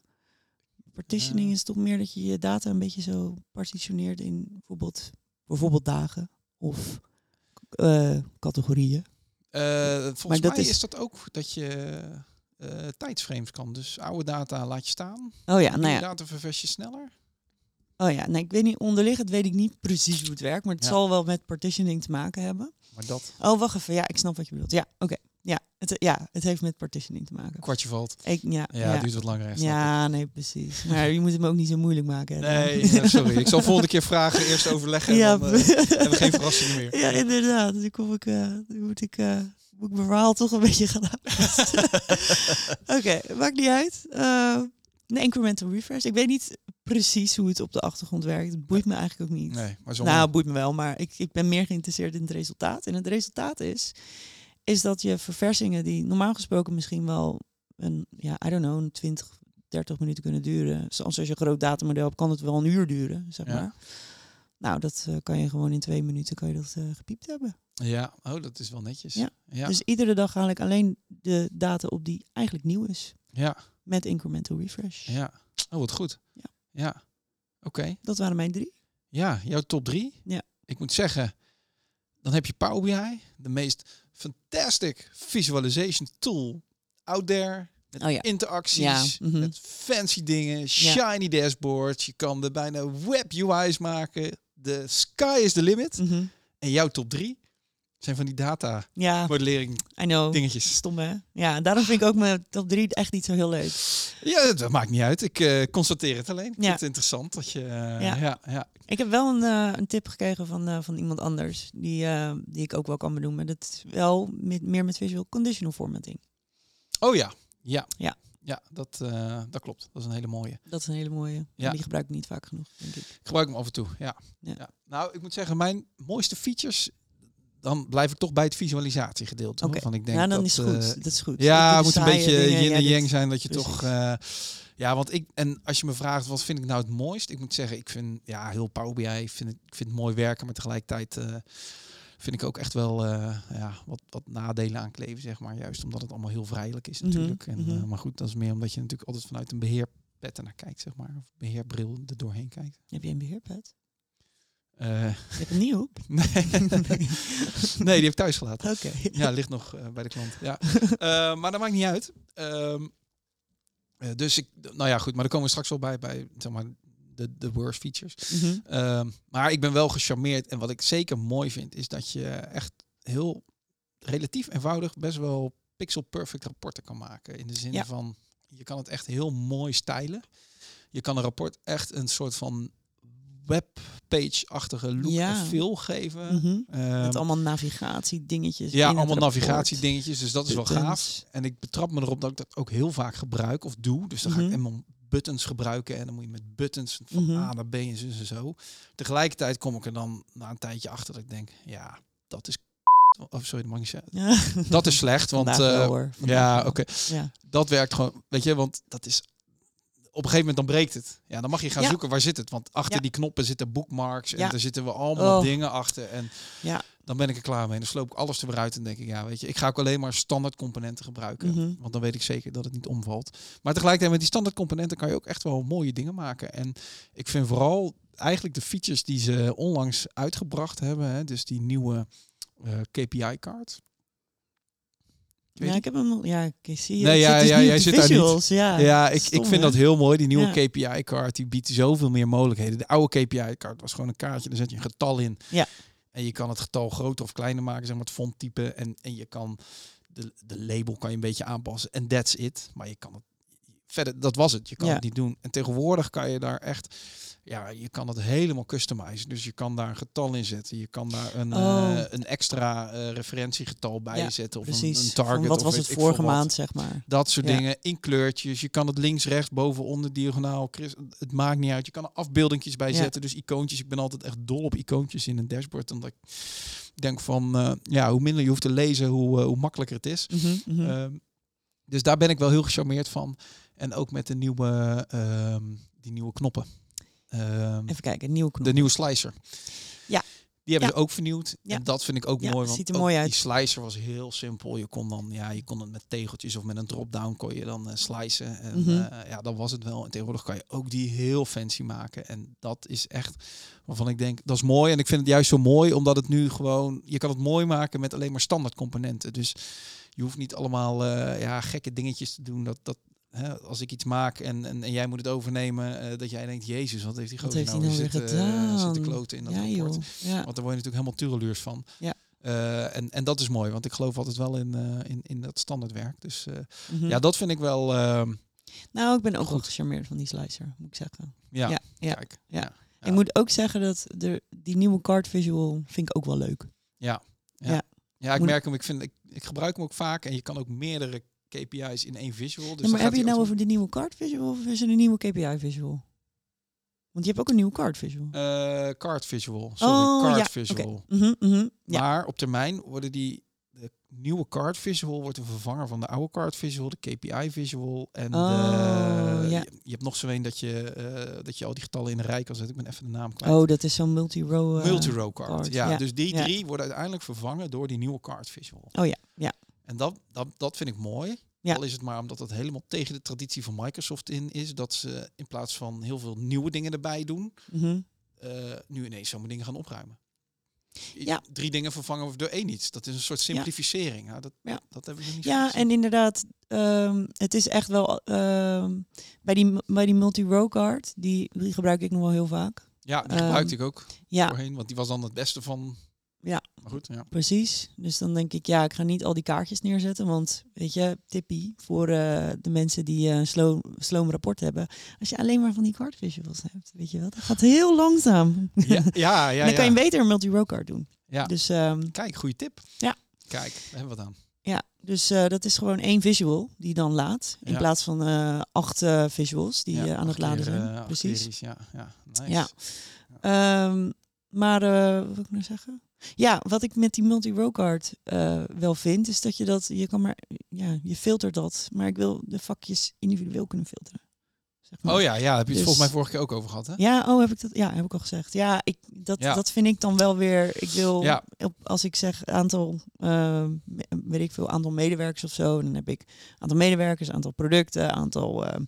Speaker 2: Partitioning
Speaker 1: Ja.
Speaker 2: is toch meer dat je je data een beetje zo partitioneert in bijvoorbeeld, bijvoorbeeld dagen of eh, categorieën.
Speaker 1: Eh, volgens
Speaker 2: Maar dat
Speaker 1: mij
Speaker 2: is-
Speaker 1: is... dat ook dat je eh tijdsframes kan. Dus oude data laat je staan.
Speaker 2: Oh ja, nou ja.
Speaker 1: data ververs je sneller.
Speaker 2: Oh ja, nee, ik weet niet, onderliggend weet ik niet precies hoe het werkt, maar het
Speaker 1: Ja.
Speaker 2: zal wel met partitioning te maken hebben.
Speaker 1: Maar dat
Speaker 2: Oh, wacht even. Ja, ik snap wat je bedoelt. Ja, oké. Ja, het, ja, het heeft met partitioning te maken.
Speaker 1: kwartje valt.
Speaker 2: Ik, ja,
Speaker 1: Ja,
Speaker 2: ja,
Speaker 1: het duurt wat langer.
Speaker 2: ja, nee, precies. Maar je moet hem ook niet zo moeilijk maken.
Speaker 1: ik.
Speaker 2: hè.
Speaker 1: Nee, sorry. Ik zal volgende keer vragen, eerst overleggen. En
Speaker 2: Ja,
Speaker 1: dan hebben we geen verrassingen meer.
Speaker 2: Ja, inderdaad. Dus ik, ik, eh, dan moet ik, eh, moet ik mijn verhaal toch een beetje gaan aanpassen. Oké, maakt niet uit. Eh, een incremental refresh. Ik weet niet precies hoe het op de achtergrond werkt. Het boeit me eigenlijk ook niet.
Speaker 1: Nee, maar zo.
Speaker 2: Nou, het boeit me wel, maar ik, ik ben meer geïnteresseerd in het resultaat. En het resultaat is, is dat je verversingingen die normaal gesproken misschien wel een, ja, I don't know, een 20, 30 minuten kunnen duren. Zoals als je een groot datamodel hebt, kan het wel een uur duren, zeg
Speaker 1: Ja.
Speaker 2: maar. Nou, dat eh, kan je gewoon in twee minuten kan je dat eh, gepiept hebben.
Speaker 1: Ja, oh, dat is wel netjes.
Speaker 2: Ja.
Speaker 1: ja.
Speaker 2: Dus iedere dag haal ik alleen de data op die eigenlijk nieuw is.
Speaker 1: ja,
Speaker 2: Met incremental refresh.
Speaker 1: ja. Oh, wat goed.
Speaker 2: Ja.
Speaker 1: Ja. Oké.
Speaker 2: Dat waren mijn drie.
Speaker 1: Ja, jouw top drie.
Speaker 2: Ja.
Speaker 1: Ik moet zeggen, dan heb je Power BI, de meest fantastic visualization tool out there. Met
Speaker 2: Oh ja.
Speaker 1: interacties,
Speaker 2: Ja, mhm.
Speaker 1: met fancy dingen, shiny dashboards. Je kan er bijna web UI's maken. De sky is the limit.
Speaker 2: Mhm.
Speaker 1: En jouw top drie zijn van die data
Speaker 2: Ja,
Speaker 1: modellering
Speaker 2: I know.
Speaker 1: dingetjes.
Speaker 2: Stom hè? Ja, daarom vind ik ook mijn top drie echt niet zo heel leuk.
Speaker 1: Ja, dat maakt niet uit. Ik eh, constateer het alleen. Ik
Speaker 2: Ja.
Speaker 1: vind het interessant dat je... eh,
Speaker 2: Ja.
Speaker 1: ja. Ja,
Speaker 2: Ik heb wel een, eh, een tip gekregen van, van iemand anders, die, die ik ook wel kan benoemen. Dat is wel met, meer met visual conditional formatting.
Speaker 1: Oh ja. Ja.
Speaker 2: Ja.
Speaker 1: Ja, dat, dat klopt. Dat is een hele mooie.
Speaker 2: Dat is een hele mooie.
Speaker 1: Ja.
Speaker 2: Ja. Die gebruik ik niet vaak genoeg, denk ik.
Speaker 1: Ik gebruik hem af en toe, ja.
Speaker 2: Ja.
Speaker 1: ja. Nou, ik moet zeggen, mijn mooiste features, dan blijf ik toch bij het visualisatiegedeelte. hoor.
Speaker 2: Oké.
Speaker 1: Van ik denk
Speaker 2: Ja, dan
Speaker 1: dat,
Speaker 2: is het goed.
Speaker 1: eh,
Speaker 2: dat is goed.
Speaker 1: Ja, het moet een beetje
Speaker 2: dingen,
Speaker 1: yin en yang zijn dat je
Speaker 2: Precies.
Speaker 1: toch... eh, ja, want ik, en als je me vraagt, wat vind ik nou het mooist? Ik moet zeggen, ik vind, ja, heel Power BI, vind ik, ik vind het mooi werken, maar tegelijkertijd eh, vind ik ook echt wel ja, wat, wat nadelen aankleven, zeg maar. Juist omdat het allemaal heel vrijelijk is
Speaker 2: Mhm,
Speaker 1: natuurlijk. En,
Speaker 2: mhm.
Speaker 1: maar goed, dat is meer omdat je natuurlijk altijd vanuit een beheerpet naar kijkt, zeg maar. Of beheerbril er doorheen kijkt.
Speaker 2: Heb je een beheerpad? Hem niet op?
Speaker 1: nee. nee, die heb ik thuis gelaten.
Speaker 2: Oké.
Speaker 1: Ja, ligt nog eh, bij de klant. Ja. Eh, maar dat maakt niet uit. Ehm, eh, dus ik, nou ja, goed, maar daar komen we straks wel bij, bij zeg maar, de, de worst features.
Speaker 2: Mhm.
Speaker 1: Ehm, maar ik ben wel gecharmeerd. En wat ik zeker mooi vind, is dat je echt heel relatief eenvoudig best wel pixel perfect rapporten kan maken. In de zin
Speaker 2: Ja.
Speaker 1: van, je kan het echt heel mooi stylen. Je kan een rapport echt een soort van webpage-achtige look
Speaker 2: Ja.
Speaker 1: en feel geven.
Speaker 2: Mhm.
Speaker 1: Ehm,
Speaker 2: Met allemaal navigatiedingetjes.
Speaker 1: ja, allemaal navigatiedingetjes, dus dat is wel gaaf. En ik betrap me erop dat ik dat ook heel vaak gebruik of doe. Dus dan ga ik
Speaker 2: Mhm.
Speaker 1: helemaal buttons gebruiken. En dan moet je met buttons van
Speaker 2: Mhm.
Speaker 1: A naar B en zo en zo. Tegelijkertijd kom ik er dan na een tijdje achter dat ik denk, ja, dat is... Of sorry, dat mag ik niet zeggen.
Speaker 2: Ja.
Speaker 1: Dat is slecht, want... Eh, ja, oké.
Speaker 2: Ja.
Speaker 1: Dat werkt gewoon, weet je, want dat is... Op een gegeven moment dan breekt het. Ja, dan mag je gaan
Speaker 2: Ja.
Speaker 1: zoeken waar zit het. Want achter
Speaker 2: Ja.
Speaker 1: die knoppen zitten bookmarks en daar zitten we allemaal
Speaker 2: Oh.
Speaker 1: dingen achter. En
Speaker 2: Ja.
Speaker 1: dan ben ik er klaar mee. Dan sloop ik alles er weer uit en denk ik, ja, weet je, ik ga ook alleen maar standaard componenten gebruiken.
Speaker 2: Mhm.
Speaker 1: Want dan weet ik zeker dat het niet omvalt. Maar tegelijkertijd met die standaard componenten kan je ook echt wel mooie dingen maken. En ik vind vooral eigenlijk de features die ze onlangs uitgebracht hebben. Hè, dus die nieuwe eh, KPI-kaart.
Speaker 2: Ja, ik heb hem. Ja, ik zie je.
Speaker 1: Nee, ja,
Speaker 2: dus
Speaker 1: ja, jij zit daar niet.
Speaker 2: visuals. Ja,
Speaker 1: Ja, ik,
Speaker 2: stom,
Speaker 1: ik vind
Speaker 2: hè?
Speaker 1: dat heel mooi. Die nieuwe
Speaker 2: Ja.
Speaker 1: KPI-kaart die biedt zoveel meer mogelijkheden. De oude KPI-kaart was gewoon een kaartje. Daar zet je een getal in.
Speaker 2: Ja.
Speaker 1: En je kan het getal groter of kleiner maken, zeg maar het fonttype. En, en je kan de, de label kan je een beetje aanpassen. En that's it. Maar je kan het verder, dat was het. Je kan
Speaker 2: Ja.
Speaker 1: het niet doen. En tegenwoordig kan je daar echt, ja, je kan het helemaal customizen. Dus je kan daar een getal in zetten. Je kan daar een,
Speaker 2: Oh.
Speaker 1: eh, een extra eh, referentiegetal bij
Speaker 2: Ja,
Speaker 1: zetten. Of een,
Speaker 2: Precies.
Speaker 1: een
Speaker 2: Van
Speaker 1: target.
Speaker 2: wat
Speaker 1: of
Speaker 2: was het vorige
Speaker 1: wat.
Speaker 2: maand, zeg maar.
Speaker 1: Dat soort
Speaker 2: Ja.
Speaker 1: dingen. In kleurtjes. Je kan het links, rechts, boven, onder, diagonaal. Het maakt niet uit. Je kan er afbeeldingjes bij
Speaker 2: Ja.
Speaker 1: zetten. Dus icoontjes. Ik ben altijd echt dol op icoontjes in een dashboard. Omdat ik denk van, eh, ja, hoe minder je hoeft te lezen, hoe, hoe makkelijker het is.
Speaker 2: Mhm, mhm.
Speaker 1: Ehm, dus daar ben ik wel heel gecharmeerd van. En ook met de nieuwe, ehm, die nieuwe knoppen. Ehm,
Speaker 2: Even kijken, nieuwe knop.
Speaker 1: de nieuwe slicer.
Speaker 2: Ja.
Speaker 1: Die hebben
Speaker 2: Ja.
Speaker 1: ze ook vernieuwd.
Speaker 2: Ja.
Speaker 1: En dat vind ik ook
Speaker 2: Ja,
Speaker 1: mooi. Want
Speaker 2: ziet er mooi uit.
Speaker 1: die slicer was heel simpel. Je kon dan, ja, je kon het met tegeltjes of met een drop-down kon je dan eh slicen. En
Speaker 2: Mhm.
Speaker 1: eh, ja, dat was het wel. En tegenwoordig kan je ook die heel fancy maken. En dat is echt waarvan ik denk, dat is mooi. En ik vind het juist zo mooi, omdat het nu gewoon, je kan het mooi maken met alleen maar standaard componenten. Dus je hoeft niet allemaal eh, ja, gekke dingetjes te doen. Dat, dat, hè, als ik iets maak en, en, en jij moet het overnemen, eh, dat jij denkt, jezus, wat heeft die gozer
Speaker 2: heeft
Speaker 1: nou
Speaker 2: nou weer
Speaker 1: zitten, eh,
Speaker 2: gedaan?
Speaker 1: zitten kloten in dat
Speaker 2: ja,
Speaker 1: rapport.
Speaker 2: Ja.
Speaker 1: Want daar word je natuurlijk helemaal tureluurs van.
Speaker 2: Ja.
Speaker 1: Eh, en, en dat is mooi, want ik geloof altijd wel in, eh, in, in dat standaardwerk. Dus
Speaker 2: Mhm.
Speaker 1: ja, dat vind ik wel. ehm,
Speaker 2: Nou, ik ben ook wel
Speaker 1: Goed.
Speaker 2: gecharmeerd van die slicer, moet ik zeggen.
Speaker 1: ja,
Speaker 2: Ja, ja,
Speaker 1: kijk.
Speaker 2: ja.
Speaker 1: Ja.
Speaker 2: Ik moet ook zeggen dat de, die nieuwe card visual vind ik ook wel leuk.
Speaker 1: Ja, ik
Speaker 2: Moet-
Speaker 1: merk hem. Ik, vind, ik, ik gebruik hem ook vaak. En je kan ook meerdere KPI's in één visual. Dus
Speaker 2: Ja, maar heb je het nou over de nieuwe card visual of is het een nieuwe KPI visual? Want je hebt ook een nieuwe card visual.
Speaker 1: Eh, card visual. Sorry,
Speaker 2: oh,
Speaker 1: card
Speaker 2: ja,
Speaker 1: visual.
Speaker 2: Mhm, mhm. Ja.
Speaker 1: Maar op termijn worden die de nieuwe card visual wordt een vervanger van de oude card visual, de KPI visual en
Speaker 2: Oh,
Speaker 1: de,
Speaker 2: ja.
Speaker 1: je, je hebt nog zo een dat je eh, dat je al die getallen in een rij kan zetten. Ik ben even de naam kwijt.
Speaker 2: Oh, dat is zo'n multi-row. eh,
Speaker 1: Multi-row card.
Speaker 2: card,
Speaker 1: Ja,
Speaker 2: ja,
Speaker 1: dus die drie worden uiteindelijk vervangen door die nieuwe card visual.
Speaker 2: Oh ja.
Speaker 1: En dat, dat, dat vind ik mooi.
Speaker 2: Ja.
Speaker 1: Al is het maar omdat het helemaal tegen de traditie van Microsoft in is. Dat ze in plaats van heel veel nieuwe dingen erbij doen,
Speaker 2: Mhm.
Speaker 1: eh, nu ineens zomaar dingen gaan opruimen.
Speaker 2: Ja.
Speaker 1: Drie dingen vervangen door één iets. Dat is een soort simplificering. Ja, dat,
Speaker 2: Ja.
Speaker 1: dat hebben we niet
Speaker 2: Ja, en inderdaad, ehm, het is echt wel ehm, bij die, bij die multi-row card, die, die gebruik ik nog wel heel vaak.
Speaker 1: Ja, die gebruikte
Speaker 2: Ehm,
Speaker 1: ik ook
Speaker 2: Ja,
Speaker 1: voorheen, want die was dan het beste van.
Speaker 2: Ja.
Speaker 1: Maar goed, ja.
Speaker 2: precies. Dus dan denk ik, ja, ik ga niet al die kaartjes neerzetten, want weet je, tippie voor eh, de mensen die een slow, sloom rapport hebben. Als je alleen maar van die card visuals hebt, weet je wel, dat gaat heel langzaam.
Speaker 1: Ja, ja, ja.
Speaker 2: dan kan je beter een multi-row card doen.
Speaker 1: Ja.
Speaker 2: Dus ehm,
Speaker 1: Kijk, goede tip.
Speaker 2: Ja.
Speaker 1: Kijk, daar hebben we het aan.
Speaker 2: Ja, dus eh, dat is gewoon één visual die dan laat. In
Speaker 1: Ja.
Speaker 2: plaats van eh, acht visuals die
Speaker 1: Ja,
Speaker 2: aan het laden
Speaker 1: keer,
Speaker 2: zijn. Precies.
Speaker 1: Ja, ja, nice.
Speaker 2: Ja. Ehm, maar wat wil ik nou zeggen? Ja, wat ik met die multi-row card eh, wel vind, is dat je dat, je kan maar, ja, je filtert dat, maar ik wil de vakjes individueel kunnen filteren. Zeg maar.
Speaker 1: Oh ja, ja, heb je het
Speaker 2: Dus-
Speaker 1: volgens mij vorige keer ook over gehad, hè?
Speaker 2: Ja, oh, heb ik dat? Ja, heb ik al gezegd. Ja, ik, dat,
Speaker 1: Ja.
Speaker 2: dat vind ik dan wel weer. Ik wil,
Speaker 1: Ja.
Speaker 2: op, als ik zeg aantal, eh, me- weet ik veel, aantal medewerkers of zo, dan heb ik aantal medewerkers, aantal producten, aantal eh,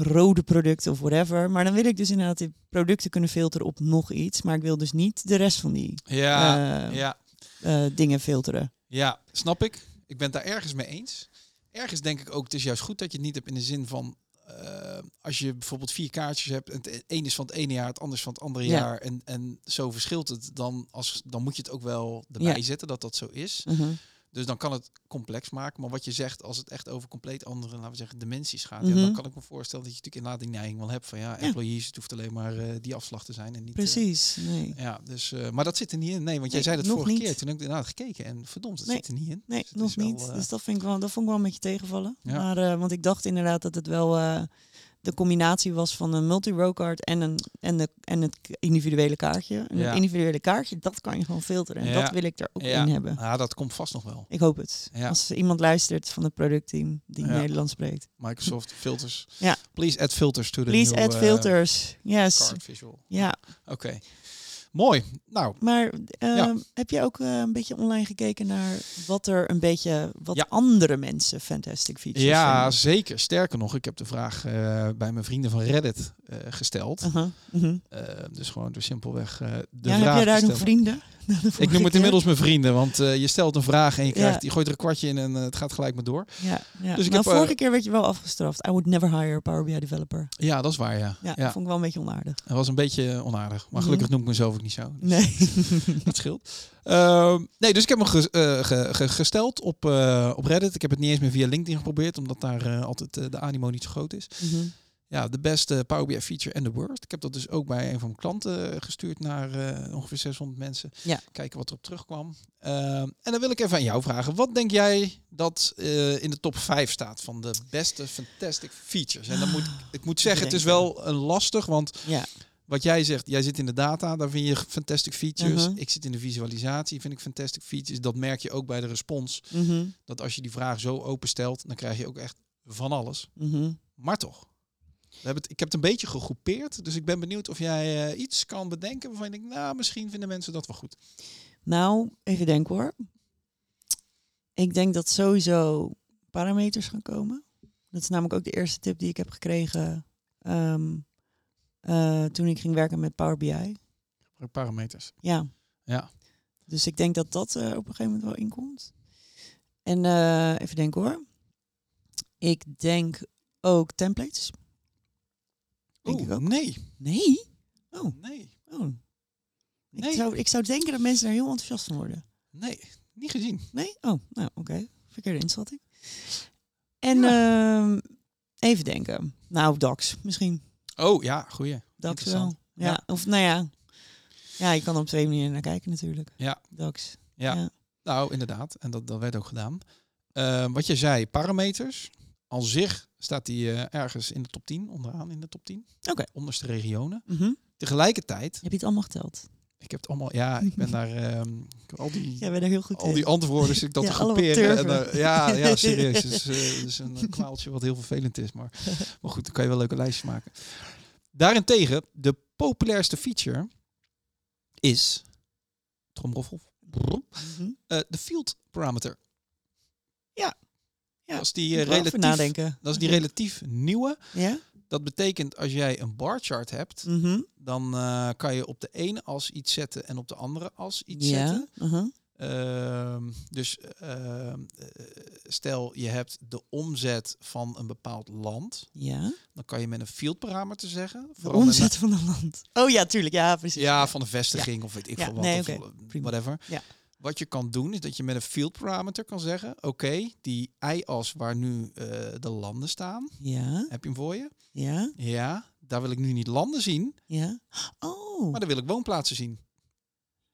Speaker 2: rode producten of whatever. Maar dan wil ik dus inderdaad die producten kunnen filteren op nog iets, maar ik wil dus niet de rest van die
Speaker 1: Ja,
Speaker 2: eh,
Speaker 1: ja,
Speaker 2: eh, dingen filteren.
Speaker 1: ja, snap ik. Ik ben het daar ergens mee eens. Ergens denk ik ook, het is juist goed dat je het niet hebt in de zin van... eh, als je bijvoorbeeld vier kaartjes hebt, en het een is van het ene jaar, het ander is van het andere
Speaker 2: Ja.
Speaker 1: jaar, en, en zo verschilt het, dan, als, dan moet je het ook wel erbij
Speaker 2: Ja.
Speaker 1: zetten dat dat zo is.
Speaker 2: Mhm.
Speaker 1: Dus dan kan het complex maken. Maar wat je zegt, als het echt over compleet andere, laten we zeggen, dimensies gaat, ja,
Speaker 2: Mhm.
Speaker 1: dan kan ik me voorstellen dat je natuurlijk inderdaad die neiging wel hebt van ja,
Speaker 2: Ja.
Speaker 1: employees, het hoeft alleen maar eh, die afslag te zijn en niet. eh,
Speaker 2: Precies. Nee.
Speaker 1: ja, dus, eh, maar dat zit er niet in. Nee, want jij
Speaker 2: Nee,
Speaker 1: zei dat vorige
Speaker 2: niet.
Speaker 1: keer. Toen heb ik inderdaad gekeken en verdomd, dat
Speaker 2: Nee.
Speaker 1: zit er niet in.
Speaker 2: Nee,
Speaker 1: Dus
Speaker 2: nog
Speaker 1: wel,
Speaker 2: niet. Dus dat vind ik wel, dat vond ik wel een beetje tegenvallen.
Speaker 1: Ja.
Speaker 2: Maar, want ik dacht inderdaad dat het wel, de combinatie was van een multi-row card en, een, en, de, en het individuele kaartje. En
Speaker 1: Ja.
Speaker 2: het individuele kaartje, dat kan je gewoon filteren. En
Speaker 1: Ja.
Speaker 2: dat wil ik er ook
Speaker 1: Ja.
Speaker 2: in hebben.
Speaker 1: Ja, dat komt vast nog wel.
Speaker 2: Ik hoop het.
Speaker 1: Ja.
Speaker 2: Als iemand luistert van het productteam die. Nederlands spreekt.
Speaker 1: Microsoft filters.
Speaker 2: Ja.
Speaker 1: Please add filters to the
Speaker 2: Please
Speaker 1: new,
Speaker 2: add
Speaker 1: eh,
Speaker 2: filters. Yes.
Speaker 1: card visual.
Speaker 2: Ja,
Speaker 1: Oké. Mooi. Nou,
Speaker 2: maar eh,
Speaker 1: Ja.
Speaker 2: heb je ook eh, een beetje online gekeken naar wat er een beetje, wat
Speaker 1: Ja.
Speaker 2: andere mensen fantastic features
Speaker 1: ja,
Speaker 2: vinden?
Speaker 1: zeker. Sterker nog, ik heb de vraag eh, bij mijn vrienden van Reddit gesteld.
Speaker 2: Uh-huh, mhm.
Speaker 1: Eh, dus gewoon door simpelweg eh, de
Speaker 2: Ja,
Speaker 1: vraag
Speaker 2: heb jij
Speaker 1: te
Speaker 2: daar nog vrienden?
Speaker 1: Ik noem het inmiddels mijn vrienden, want eh, je stelt een vraag en je, krijgt, je gooit er een kwartje in en eh, het gaat gelijk maar door.
Speaker 2: Ja, ja.
Speaker 1: Dus ik
Speaker 2: nou,
Speaker 1: heb, eh,
Speaker 2: vorige keer werd je wel afgestraft. I would never hire a Power BI developer.
Speaker 1: Ja, dat is waar, ja.
Speaker 2: Ja, dat vond ik wel een beetje onaardig.
Speaker 1: Het was een beetje onaardig, maar gelukkig noem ik mezelf ook niet zo. Dus
Speaker 2: Nee.
Speaker 1: Dat scheelt. Ehm, nee, dus ik heb hem ges- eh, ge- ge- gesteld op, eh, op Reddit. Ik heb het niet eens meer via LinkedIn geprobeerd, omdat daar eh, altijd eh, de animo niet zo groot is.
Speaker 2: Mhm.
Speaker 1: Ja, de beste Power BI feature en de worst. Ik heb dat dus ook bij een van mijn klanten gestuurd naar eh, ongeveer 600 mensen.
Speaker 2: Ja.
Speaker 1: Kijken wat erop terugkwam. Ehm, en dan wil ik even aan jou vragen. Wat denk jij dat eh, in de top 5 staat van de beste fantastic features? En dan moet ik moet zeggen, het is wel een lastig, want
Speaker 2: Ja.
Speaker 1: wat jij zegt, jij zit in de data, daar vind je fantastic features.
Speaker 2: Mhm.
Speaker 1: Ik zit in de visualisatie, vind ik fantastic features. Dat merk je ook bij de respons.
Speaker 2: Mhm.
Speaker 1: Dat als je die vraag zo open stelt, dan krijg je ook echt van alles.
Speaker 2: Mhm.
Speaker 1: Maar toch. We hebben het, ik heb het een beetje gegroepeerd. Dus ik ben benieuwd of jij eh, iets kan bedenken waarvan je denkt, nou, misschien vinden mensen dat wel goed.
Speaker 2: Nou, even denken hoor. Ik denk dat sowieso parameters gaan komen. Dat is namelijk ook de eerste tip die ik heb gekregen ehm, eh, toen ik ging werken met Power BI.
Speaker 1: Parameters.
Speaker 2: Ja.
Speaker 1: Ja.
Speaker 2: Dus ik denk dat dat eh, op een gegeven moment wel inkomt. En even denken hoor. Ik denk ook templates. Denk ik
Speaker 1: Oeh,
Speaker 2: ook.
Speaker 1: nee.
Speaker 2: Nee? Oh,
Speaker 1: Nee.
Speaker 2: oh. Ik,
Speaker 1: Nee.
Speaker 2: zou, ik zou denken dat mensen daar heel enthousiast van worden.
Speaker 1: Nee. Niet gezien.
Speaker 2: Nee? Oh, nou oké. Verkeerde inschatting. En ehm, even denken. Nou, DAX misschien.
Speaker 1: Oh ja, goeie.
Speaker 2: DAX wel.
Speaker 1: Interessant.
Speaker 2: Ja.
Speaker 1: Ja.
Speaker 2: Of nou ja. Ja, je kan er op twee manieren naar kijken natuurlijk.
Speaker 1: Ja.
Speaker 2: DAX.
Speaker 1: Ja.
Speaker 2: Ja.
Speaker 1: Nou, inderdaad. En dat, dat werd ook gedaan. Eh, wat je zei, parameters. Al zich staat die eh, ergens in de top 10, onderaan in de top 10.
Speaker 2: Oké.
Speaker 1: Onderste regionen.
Speaker 2: Mhm.
Speaker 1: Tegelijkertijd,
Speaker 2: Heb je het allemaal geteld?
Speaker 1: ik heb het allemaal, ja, ik ben daar, ik heb al die,
Speaker 2: er heel goed
Speaker 1: al
Speaker 2: in.
Speaker 1: die antwoorden zit ik dat
Speaker 2: Ja,
Speaker 1: te groeperen. En, eh, ja, ja, serieus. Het is, eh, is een kwaaltje wat heel vervelend is. Maar, maar goed, dan kan je wel leuke lijstjes maken. Daarentegen, de populairste feature is, tromroffel,
Speaker 2: Mhm.
Speaker 1: eh, de field parameter.
Speaker 2: Ja. Ja,
Speaker 1: Dat is die, eh, relatief,
Speaker 2: nadenken.
Speaker 1: dat is die relatief nieuwe.
Speaker 2: Ja?
Speaker 1: Dat betekent als jij een bar chart hebt,
Speaker 2: Mhm.
Speaker 1: dan eh, kan je op de ene as iets zetten en op de andere as iets
Speaker 2: Ja.
Speaker 1: zetten.
Speaker 2: uh-huh.
Speaker 1: Ehm, dus ehm, eh, stel je hebt de omzet van een bepaald land,
Speaker 2: Ja.
Speaker 1: dan kan je met een field parameter zeggen.
Speaker 2: De omzet van een land. Oh ja, tuurlijk. Ja, precies.
Speaker 1: ja, van een vestiging of weet ik
Speaker 2: Ja,
Speaker 1: veel wat.
Speaker 2: nee,
Speaker 1: whatever.
Speaker 2: Ja.
Speaker 1: Wat je kan doen is dat je met een field parameter kan zeggen: oké, die y-as waar nu eh, de landen staan,
Speaker 2: Ja.
Speaker 1: heb je hem voor je?
Speaker 2: Ja.
Speaker 1: Ja, daar wil ik nu niet landen zien,
Speaker 2: Ja. Oh.
Speaker 1: maar daar wil ik woonplaatsen zien.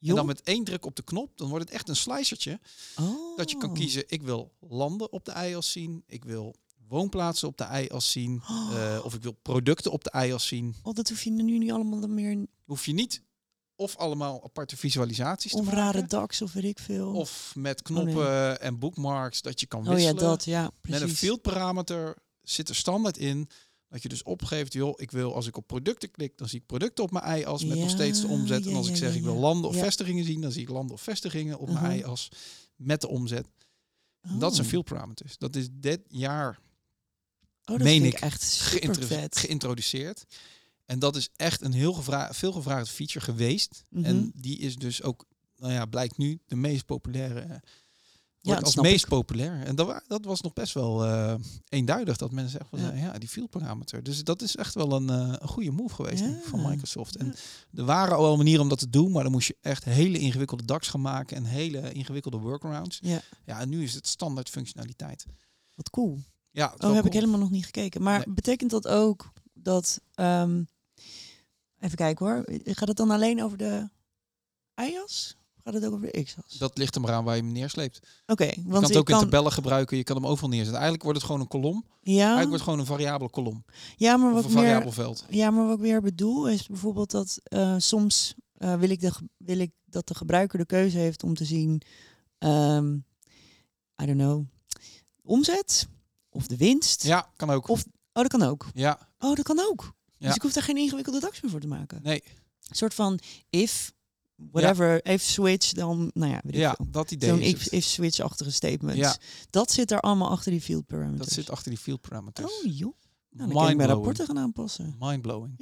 Speaker 1: En dan met één druk op de knop, dan wordt het echt een slicertje.
Speaker 2: oh.
Speaker 1: Dat je kan kiezen, ik wil landen op de i-as zien, ik wil woonplaatsen op de i-as zien, eh, of ik wil producten op de i-as zien.
Speaker 2: Oh, dat hoef je nu niet allemaal meer
Speaker 1: Hoef je niet of allemaal aparte visualisaties
Speaker 2: of rare DAX of weet ik veel.
Speaker 1: of met
Speaker 2: Oh, nee.
Speaker 1: knoppen en bookmarks dat je kan
Speaker 2: oh ja,
Speaker 1: wisselen.
Speaker 2: dat. Ja,
Speaker 1: met
Speaker 2: precies.
Speaker 1: een field parameter zit er standaard in dat je dus opgeeft, joh, ik wil als ik op producten klik, dan zie ik producten op mijn i-as met nog steeds de
Speaker 2: Ja,
Speaker 1: omzet. en
Speaker 2: ja,
Speaker 1: als ik
Speaker 2: ja,
Speaker 1: zeg,
Speaker 2: ja,
Speaker 1: ik wil
Speaker 2: ja.
Speaker 1: landen of
Speaker 2: Ja.
Speaker 1: vestigingen zien, dan zie ik landen of vestigingen op
Speaker 2: Uh-huh.
Speaker 1: mijn i-as met de omzet. Dat zijn
Speaker 2: Oh.
Speaker 1: field parameters. Dat is dit jaar
Speaker 2: Oh, dat
Speaker 1: meen
Speaker 2: vind
Speaker 1: ik,
Speaker 2: echt super
Speaker 1: geïntro-
Speaker 2: vet.
Speaker 1: geïntroduceerd. En dat is echt een heel gevra veel gevraagd feature geweest.
Speaker 2: Mhm.
Speaker 1: En die is dus ook, nou ja, blijkt nu de meest populaire. eh,
Speaker 2: dat
Speaker 1: als meest
Speaker 2: ik.
Speaker 1: populair. En dat, dat was nog best wel eh, eenduidig dat mensen zeggen van
Speaker 2: Ja.
Speaker 1: ja. ja, die field parameter. Dus dat is echt wel een, eh, een goede move geweest van
Speaker 2: Ja.
Speaker 1: Microsoft. En
Speaker 2: Ja.
Speaker 1: er waren al wel manieren om dat te doen, maar dan moest je echt hele ingewikkelde DAX gaan maken en hele ingewikkelde workarounds.
Speaker 2: Ja,
Speaker 1: Ja, en nu is het standaard functionaliteit.
Speaker 2: wat cool.
Speaker 1: Ja,
Speaker 2: Oh, heb ik helemaal nog niet gekeken. Maar
Speaker 1: Nee.
Speaker 2: betekent dat ook dat... ehm, even kijken hoor. Gaat het dan alleen over de IAS? gaat het ook over de x-as?
Speaker 1: Dat ligt er maar aan waar je hem neersleept.
Speaker 2: Oké,
Speaker 1: Je
Speaker 2: want
Speaker 1: kan het ook in tabellen gebruiken, je kan hem overal neerzetten. Eigenlijk wordt het gewoon een kolom.
Speaker 2: Ja,
Speaker 1: Eigenlijk wordt het gewoon een variabele kolom.
Speaker 2: ja, maar
Speaker 1: Of
Speaker 2: wat
Speaker 1: een
Speaker 2: ik meer,
Speaker 1: variabel veld.
Speaker 2: ja, maar wat ik weer bedoel is bijvoorbeeld dat eh, soms eh, wil, ik de, wil ik dat de gebruiker de keuze heeft om te zien, ehm, I don't know, omzet of de winst.
Speaker 1: Ja, kan ook.
Speaker 2: Of- Oh, dat kan ook.
Speaker 1: Ja,
Speaker 2: Oh, dat kan ook.
Speaker 1: Ja.
Speaker 2: Dus ik hoef daar geen ingewikkelde DAX meer voor te maken.
Speaker 1: nee.
Speaker 2: Een soort van if, whatever, if switch, dan, nou ja, weet ik
Speaker 1: Ja,
Speaker 2: veel.
Speaker 1: dat idee
Speaker 2: Zo'n if, if switch-achtige statements.
Speaker 1: Ja.
Speaker 2: Dat zit er allemaal achter die field parameters.
Speaker 1: Dat zit achter die field parameters.
Speaker 2: Oh joh. Nou, dan kan ik mijn rapporten gaan aanpassen.
Speaker 1: Mindblowing.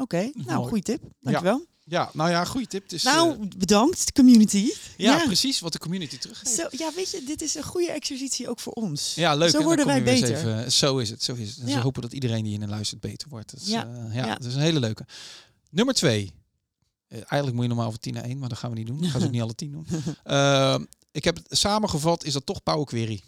Speaker 2: Oké, nou, goede tip. Dankjewel.
Speaker 1: Ja, nou ja, goede tip. Dus,
Speaker 2: nou,
Speaker 1: eh,
Speaker 2: bedankt, community.
Speaker 1: ja, precies wat de community teruggeeft.
Speaker 2: Zo, ja, weet je, dit is een goede exercitie ook voor ons.
Speaker 1: Ja, leuk.
Speaker 2: Zo
Speaker 1: en
Speaker 2: worden wij beter.
Speaker 1: Even, zo is het, zo is het. En
Speaker 2: Ja.
Speaker 1: we hopen dat iedereen die in luistert beter wordt. Dat is,
Speaker 2: Ja.
Speaker 1: eh, ja,
Speaker 2: Ja.
Speaker 1: dat is een hele leuke. Nummer twee. Eh, eigenlijk moet je normaal voor 10 naar 1, maar dat gaan we niet doen. Ik ga ze ook niet alle 10 doen. Eh, ik heb het samengevat, is dat toch Power Query.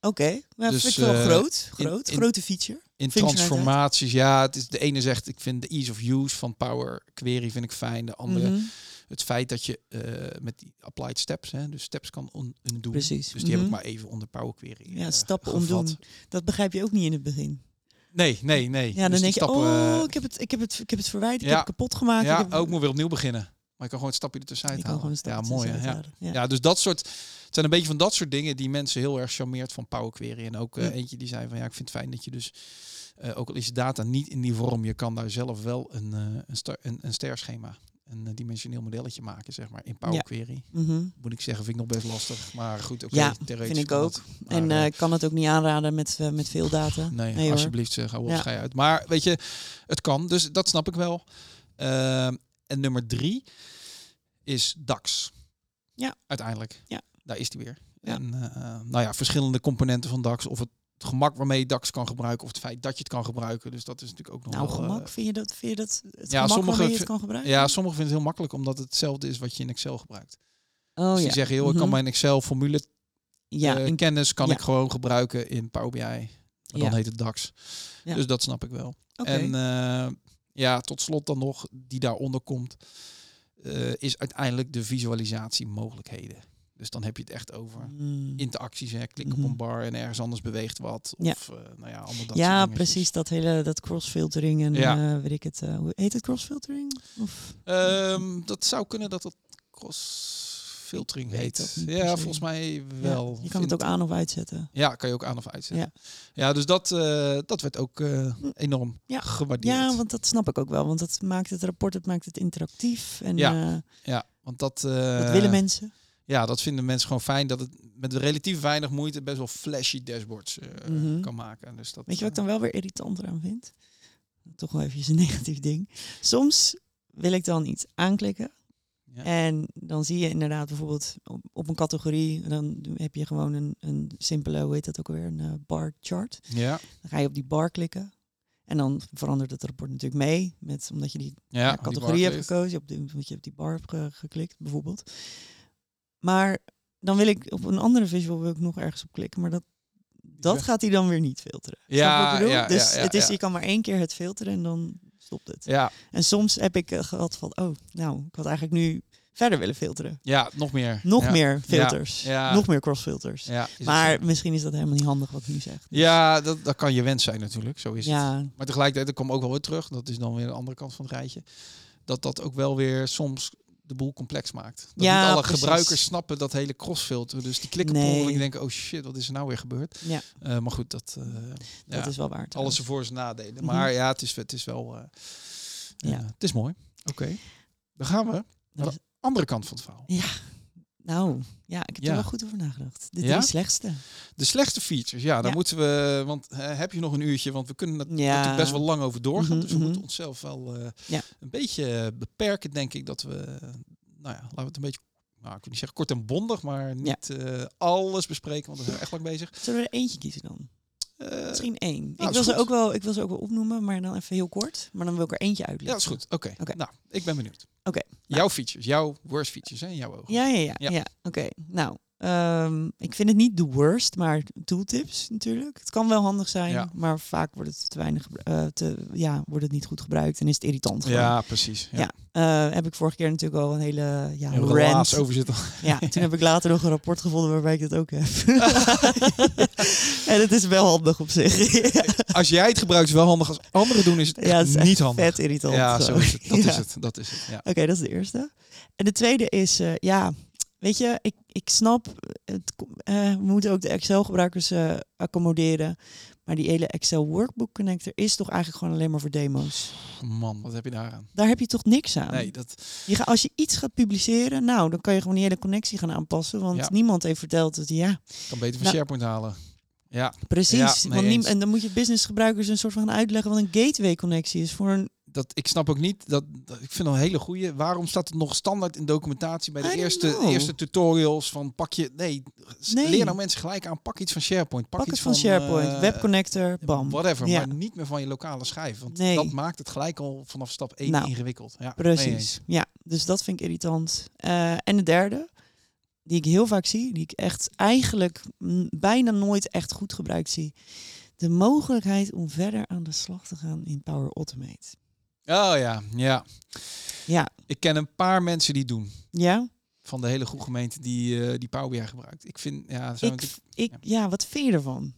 Speaker 2: Oké, maar
Speaker 1: Dus,
Speaker 2: vind ik wel
Speaker 1: eh,
Speaker 2: groot.
Speaker 1: in-
Speaker 2: Groot,
Speaker 1: in-
Speaker 2: grote feature.
Speaker 1: In transformaties, ja, het is, de ene zegt, ik vind de ease of use van Power Query vind ik fijn. De andere,
Speaker 2: Mhm.
Speaker 1: het feit dat je eh, met die applied steps, hè, dus steps kan on- doen.
Speaker 2: Precies.
Speaker 1: Dus die heb ik
Speaker 2: Mhm.
Speaker 1: maar even onder Power Query
Speaker 2: Ja,
Speaker 1: eh,
Speaker 2: stappen
Speaker 1: gevat.
Speaker 2: Dat begrijp je ook niet in het begin.
Speaker 1: Nee, nee, nee.
Speaker 2: Ja, dan
Speaker 1: Dus
Speaker 2: denk je, oh,
Speaker 1: eh,
Speaker 2: ik heb het, ik heb het, ik heb het verwijderd, ik heb het kapot gemaakt.
Speaker 1: ja,
Speaker 2: ik heb,
Speaker 1: ook moet weer opnieuw beginnen. Maar ik kan gewoon het stapje ertussenuit halen. ja, mooi. Ja.
Speaker 2: ja,
Speaker 1: dus dat soort. Het zijn een beetje van dat soort dingen die mensen heel erg charmeert van Power Query. En ook eh,
Speaker 2: Ja.
Speaker 1: eentje die zei van ja, ik vind het fijn dat je dus, eh, ook al is je data niet in die vorm, je kan daar zelf wel een, eh een, een, een sterschema, een dimensioneel modelletje maken, zeg maar, in Power
Speaker 2: Ja.
Speaker 1: Query.
Speaker 2: Mhm.
Speaker 1: Moet ik zeggen, vind ik nog best lastig. Maar goed, oké.
Speaker 2: Ja,
Speaker 1: theoretisch
Speaker 2: vind ik ook. En ik kan het ook niet aanraden met, met veel data.
Speaker 1: Nee, alsjeblieft, zeg, hou op,
Speaker 2: Ja.
Speaker 1: uit. Maar weet je, het kan, dus dat snap ik wel. Ehm, en nummer drie is DAX.
Speaker 2: Ja.
Speaker 1: Uiteindelijk.
Speaker 2: Ja.
Speaker 1: Daar is die weer.
Speaker 2: Ja.
Speaker 1: En eh, nou ja, verschillende componenten van DAX. Of het gemak waarmee je DAX kan gebruiken, of het feit dat je het kan gebruiken. Dus dat is natuurlijk ook nog
Speaker 2: Nou,
Speaker 1: wel,
Speaker 2: gemak,
Speaker 1: eh,
Speaker 2: vind je dat, vind je dat het
Speaker 1: ja,
Speaker 2: gemak
Speaker 1: sommige
Speaker 2: waarmee je het kan gebruiken?
Speaker 1: ja, sommigen vinden het heel makkelijk, omdat het hetzelfde is wat je in Excel gebruikt.
Speaker 2: oh,
Speaker 1: dus
Speaker 2: ja.
Speaker 1: die zeggen, joh, ik kan
Speaker 2: Mhm.
Speaker 1: mijn Excel-formule
Speaker 2: ja,
Speaker 1: eh,
Speaker 2: in-
Speaker 1: kennis kan
Speaker 2: ja.
Speaker 1: ik gewoon gebruiken in Power BI. Maar dan
Speaker 2: Ja.
Speaker 1: heet het DAX.
Speaker 2: Ja.
Speaker 1: Dus dat snap ik wel. En eh, ja, tot slot dan nog, die daaronder komt, eh, is uiteindelijk de visualisatiemogelijkheden. Dus dan heb je het echt over
Speaker 2: Mm.
Speaker 1: interacties. Hè. Klik op
Speaker 2: Mhm.
Speaker 1: een bar en ergens anders beweegt wat.
Speaker 2: Ja.
Speaker 1: Of eh, nou ja, allemaal dat
Speaker 2: ja,
Speaker 1: soort
Speaker 2: precies. Dat hele dat crossfiltering en
Speaker 1: Ja.
Speaker 2: eh, weet ik het. eh, hoe heet het crossfiltering? Of
Speaker 1: Ehm, dat zou kunnen dat het cross-filtering heet.
Speaker 2: dat
Speaker 1: Ja, volgens mij
Speaker 2: Ja,
Speaker 1: wel.
Speaker 2: je kan het ook aan of uitzetten.
Speaker 1: Ja, kan je ook aan of uitzetten. Ja, dus dat, dat werd ook eh, enorm gewaardeerd.
Speaker 2: Ja, want dat snap ik ook wel. Want dat maakt het rapport, het maakt het interactief. En
Speaker 1: Ja, Ja, want dat...
Speaker 2: dat willen mensen.
Speaker 1: Ja, dat vinden mensen gewoon fijn dat het met relatief weinig moeite best wel flashy dashboards eh,
Speaker 2: Mhm.
Speaker 1: kan maken. Dus dat,
Speaker 2: Weet je wat ik
Speaker 1: eh,
Speaker 2: dan wel weer irritant eraan vind? Toch wel even een negatief ding. Soms wil ik dan iets aanklikken.
Speaker 1: Ja.
Speaker 2: En dan zie je inderdaad bijvoorbeeld op, op een categorie, dan heb je gewoon een, een simpele, hoe heet dat ook alweer, een eh, bar chart.
Speaker 1: Ja,
Speaker 2: Dan ga je op die bar klikken. En dan verandert het rapport natuurlijk mee, met, omdat je die
Speaker 1: ja,
Speaker 2: ja,
Speaker 1: die
Speaker 2: categorie hebt gekozen, op die, omdat je op die bar hebt ge- geklikt bijvoorbeeld. Maar dan wil ik op een andere visual wil ik nog ergens op klikken, maar dat, dat gaat hij dan weer niet filteren.
Speaker 1: Ja,
Speaker 2: ik dus
Speaker 1: ja, ja,
Speaker 2: het is, je kan maar één keer het filteren en dan stopt het.
Speaker 1: Ja,
Speaker 2: En soms heb ik eh, gehad van, oh, nou, ik had eigenlijk nu verder willen filteren.
Speaker 1: ja, nog meer.
Speaker 2: Nog meer filters.
Speaker 1: ja.
Speaker 2: Nog meer crossfilters.
Speaker 1: Ja,
Speaker 2: maar
Speaker 1: zo.
Speaker 2: misschien is dat helemaal niet handig wat ik nu zeg. Dus
Speaker 1: ja dat, dat kan je wens zijn natuurlijk, zo is het.
Speaker 2: ja,
Speaker 1: Maar tegelijkertijd, ik kom ook wel weer terug, dat is dan weer de andere kant van het rijtje, dat dat ook wel weer soms de boel complex maakt. Dat
Speaker 2: Ja,
Speaker 1: niet alle
Speaker 2: precies.
Speaker 1: gebruikers snappen dat hele crossfilter. Dus die klikken
Speaker 2: Nee.
Speaker 1: en denken, oh shit, wat is er nou weer gebeurd?
Speaker 2: ja,
Speaker 1: Eh, maar goed, dat, eh,
Speaker 2: dat
Speaker 1: ja,
Speaker 2: is wel waar.
Speaker 1: alles ervoor zijn nadelen.
Speaker 2: Mhm.
Speaker 1: Maar ja, het is, het is wel, eh,
Speaker 2: Ja.
Speaker 1: het is mooi. Oké, dan gaan we
Speaker 2: Dat is-
Speaker 1: andere kant van het verhaal.
Speaker 2: Ja, nou, ja, ik heb
Speaker 1: Ja.
Speaker 2: er wel goed over nagedacht. De
Speaker 1: Ja?
Speaker 2: drie slechtste.
Speaker 1: De slechtste features, ja, daar
Speaker 2: Ja.
Speaker 1: moeten we, want heb je nog een uurtje, want we kunnen er natuurlijk best wel lang over doorgaan.
Speaker 2: Mhm,
Speaker 1: dus we
Speaker 2: mhm.
Speaker 1: moeten onszelf wel eh, een beetje beperken, denk ik, dat we, nou ja, laten we het een beetje, nou, ik wil niet zeggen kort en bondig, maar niet eh, alles bespreken, want we zijn echt lang bezig.
Speaker 2: Zullen we er eentje kiezen dan?
Speaker 1: Eh,
Speaker 2: Misschien één.
Speaker 1: is
Speaker 2: ik, wil ze ook wel, ik wil ze ook wel opnoemen, maar dan even heel kort. Maar dan wil ik er eentje
Speaker 1: ja,
Speaker 2: uitleggen.
Speaker 1: dat is goed. Oké,
Speaker 2: Oké.
Speaker 1: nou, ik ben benieuwd.
Speaker 2: Oké,
Speaker 1: Jouw features, jouw worst features, hè, in jouw ogen.
Speaker 2: Ja, ja, ja.
Speaker 1: Ja.
Speaker 2: ja. Oké, nou, ehm, ik vind het niet de worst, maar tooltips natuurlijk. Het kan wel handig zijn,
Speaker 1: Ja.
Speaker 2: maar vaak wordt het te weinig, eh, te, ja, wordt het niet goed gebruikt en is het irritant. gewoon.
Speaker 1: Ja, precies. Ja.
Speaker 2: Ja. Eh, heb ik vorige keer natuurlijk al een hele ja, rant.
Speaker 1: over zitten.
Speaker 2: Ja, toen heb ik later nog een rapport gevonden waarbij ik dat ook heb. en het is wel handig op zich. ja,
Speaker 1: Als jij het gebruikt, is het wel handig. Als anderen doen, is het echt
Speaker 2: het is
Speaker 1: niet handig.
Speaker 2: vet irritant.
Speaker 1: Ja, zo is het. Dat
Speaker 2: Ja.
Speaker 1: is het. Dat is het. Ja.
Speaker 2: Oké, dat is de eerste. En de tweede is, eh, ja, weet je, ik, ik snap, het, eh, we moeten ook de Excel-gebruikers eh, accommoderen. Maar die hele Excel Workbook Connector is toch eigenlijk gewoon alleen maar voor demo's.
Speaker 1: Man, wat heb je daar aan?
Speaker 2: Daar heb je toch niks aan?
Speaker 1: Nee, dat,
Speaker 2: Je ga, als je iets gaat publiceren, nou, dan kan je gewoon die hele connectie gaan aanpassen. Want
Speaker 1: Ja.
Speaker 2: niemand heeft verteld dat, ja,
Speaker 1: kan beter van
Speaker 2: Nou,
Speaker 1: SharePoint halen. Ja,
Speaker 2: precies.
Speaker 1: Ja, nee,
Speaker 2: want en dan moet je businessgebruikers een soort van gaan uitleggen wat een gateway-connectie is voor een
Speaker 1: dat, ik snap ook niet. Dat, dat- ik vind een hele goeie. Waarom staat het nog standaard in documentatie bij de eerste,
Speaker 2: know.
Speaker 1: eerste tutorials van pak je... Nee,
Speaker 2: Nee.
Speaker 1: leer nou mensen gelijk aan. Pak iets van SharePoint. Pak, iets
Speaker 2: van SharePoint,
Speaker 1: eh,
Speaker 2: webconnector, bam.
Speaker 1: Whatever,
Speaker 2: Ja.
Speaker 1: maar niet meer van je lokale schijf. Want
Speaker 2: Nee.
Speaker 1: dat maakt het gelijk al vanaf stap 1
Speaker 2: Nou,
Speaker 1: ingewikkeld. Ja.
Speaker 2: Precies. Ja, dus dat vind ik irritant. Eh, en de derde, die ik heel vaak zie, die ik echt eigenlijk bijna nooit echt goed gebruikt zie. De mogelijkheid om verder aan de slag te gaan in Power Automate.
Speaker 1: Oh ja, ja.
Speaker 2: Ja,
Speaker 1: Ik ken een paar mensen die doen.
Speaker 2: ja.
Speaker 1: Van de hele goede gemeente die, eh die Power BI gebruikt. Ik vind, ja, zijn
Speaker 2: Ik, ik, ja, wat vind je ervan?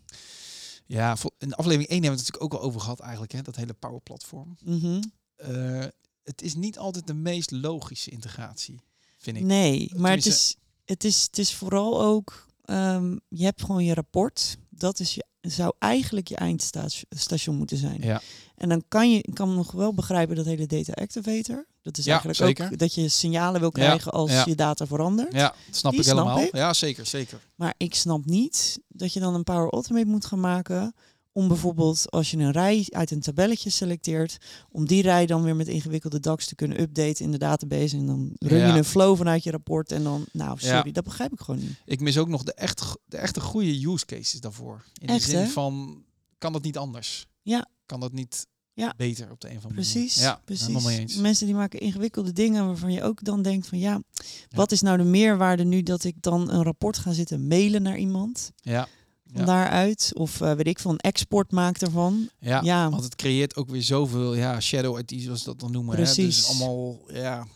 Speaker 1: ja, in aflevering 1 hebben we het natuurlijk ook al over gehad eigenlijk. Hè, dat hele Power platform.
Speaker 2: Mhm.
Speaker 1: Eh, het is niet altijd de meest logische integratie, vind ik.
Speaker 2: Nee, maar het is, het, is, het is vooral ook, ehm, je hebt gewoon je rapport. Dat is je, zou eigenlijk je eindstation moeten zijn.
Speaker 1: Ja,
Speaker 2: En dan kan je kan nog wel begrijpen dat hele data activator. Dat is
Speaker 1: Ja,
Speaker 2: eigenlijk
Speaker 1: zeker.
Speaker 2: ook dat je signalen wil
Speaker 1: Ja,
Speaker 2: krijgen als
Speaker 1: ja.
Speaker 2: je data verandert.
Speaker 1: ja dat snap
Speaker 2: Die
Speaker 1: ik
Speaker 2: snap
Speaker 1: helemaal.
Speaker 2: ik.
Speaker 1: Ja, zeker, zeker.
Speaker 2: Maar ik snap niet dat je dan een Power Automate moet gaan maken. Om bijvoorbeeld als je een rij uit een tabelletje selecteert, om die rij dan weer met ingewikkelde DAX te kunnen updaten in de database. En dan run
Speaker 1: Ja.
Speaker 2: je een flow vanuit je rapport. En dan, nou sorry,
Speaker 1: Ja.
Speaker 2: dat begrijp ik gewoon niet.
Speaker 1: Ik mis ook nog de, echt, de echte goede use cases daarvoor. In
Speaker 2: Echt,
Speaker 1: de zin
Speaker 2: hè?
Speaker 1: van, kan dat niet anders?
Speaker 2: Ja.
Speaker 1: Kan dat niet
Speaker 2: Ja.
Speaker 1: beter op de een of andere
Speaker 2: Precies,
Speaker 1: manier? Ja,
Speaker 2: precies. Mensen die maken ingewikkelde dingen waarvan je ook dan denkt van ja, wat is nou de meerwaarde nu dat ik dan een rapport ga zitten mailen naar iemand?
Speaker 1: Ja, Ja.
Speaker 2: daaruit. Of eh, weet ik van een export maakt ervan.
Speaker 1: ja,
Speaker 2: Ja.
Speaker 1: want het creëert ook weer zoveel ja, shadow IT, zoals ze dat dan noemen. Hè?
Speaker 2: Precies.
Speaker 1: Dus allemaal ja,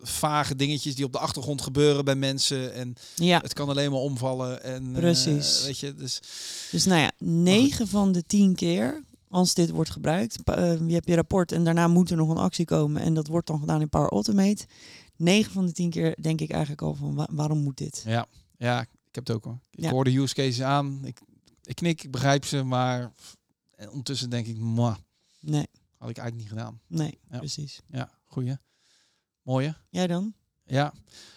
Speaker 1: vage dingetjes die op de achtergrond gebeuren bij mensen. En
Speaker 2: Ja,
Speaker 1: het kan alleen maar omvallen. En, eh,
Speaker 2: Precies.
Speaker 1: weet je, dus
Speaker 2: dus nou ja, 9 van de 10 keer als dit wordt gebruikt. eh, je hebt je rapport en daarna moet er nog een actie komen. En dat wordt dan gedaan in Power Automate. 9 van de 10 keer denk ik eigenlijk al van wa- waarom moet dit?
Speaker 1: ja, ja, ik heb het ook hoor. Ik
Speaker 2: Ja.
Speaker 1: hoor de use cases aan. Ik, ik knik, ik begrijp ze, maar en ondertussen denk ik, mwah,
Speaker 2: Nee,
Speaker 1: had ik eigenlijk niet gedaan.
Speaker 2: nee,
Speaker 1: Ja.
Speaker 2: precies.
Speaker 1: Ja, goeie. Mooie.
Speaker 2: Jij dan?
Speaker 1: Ja.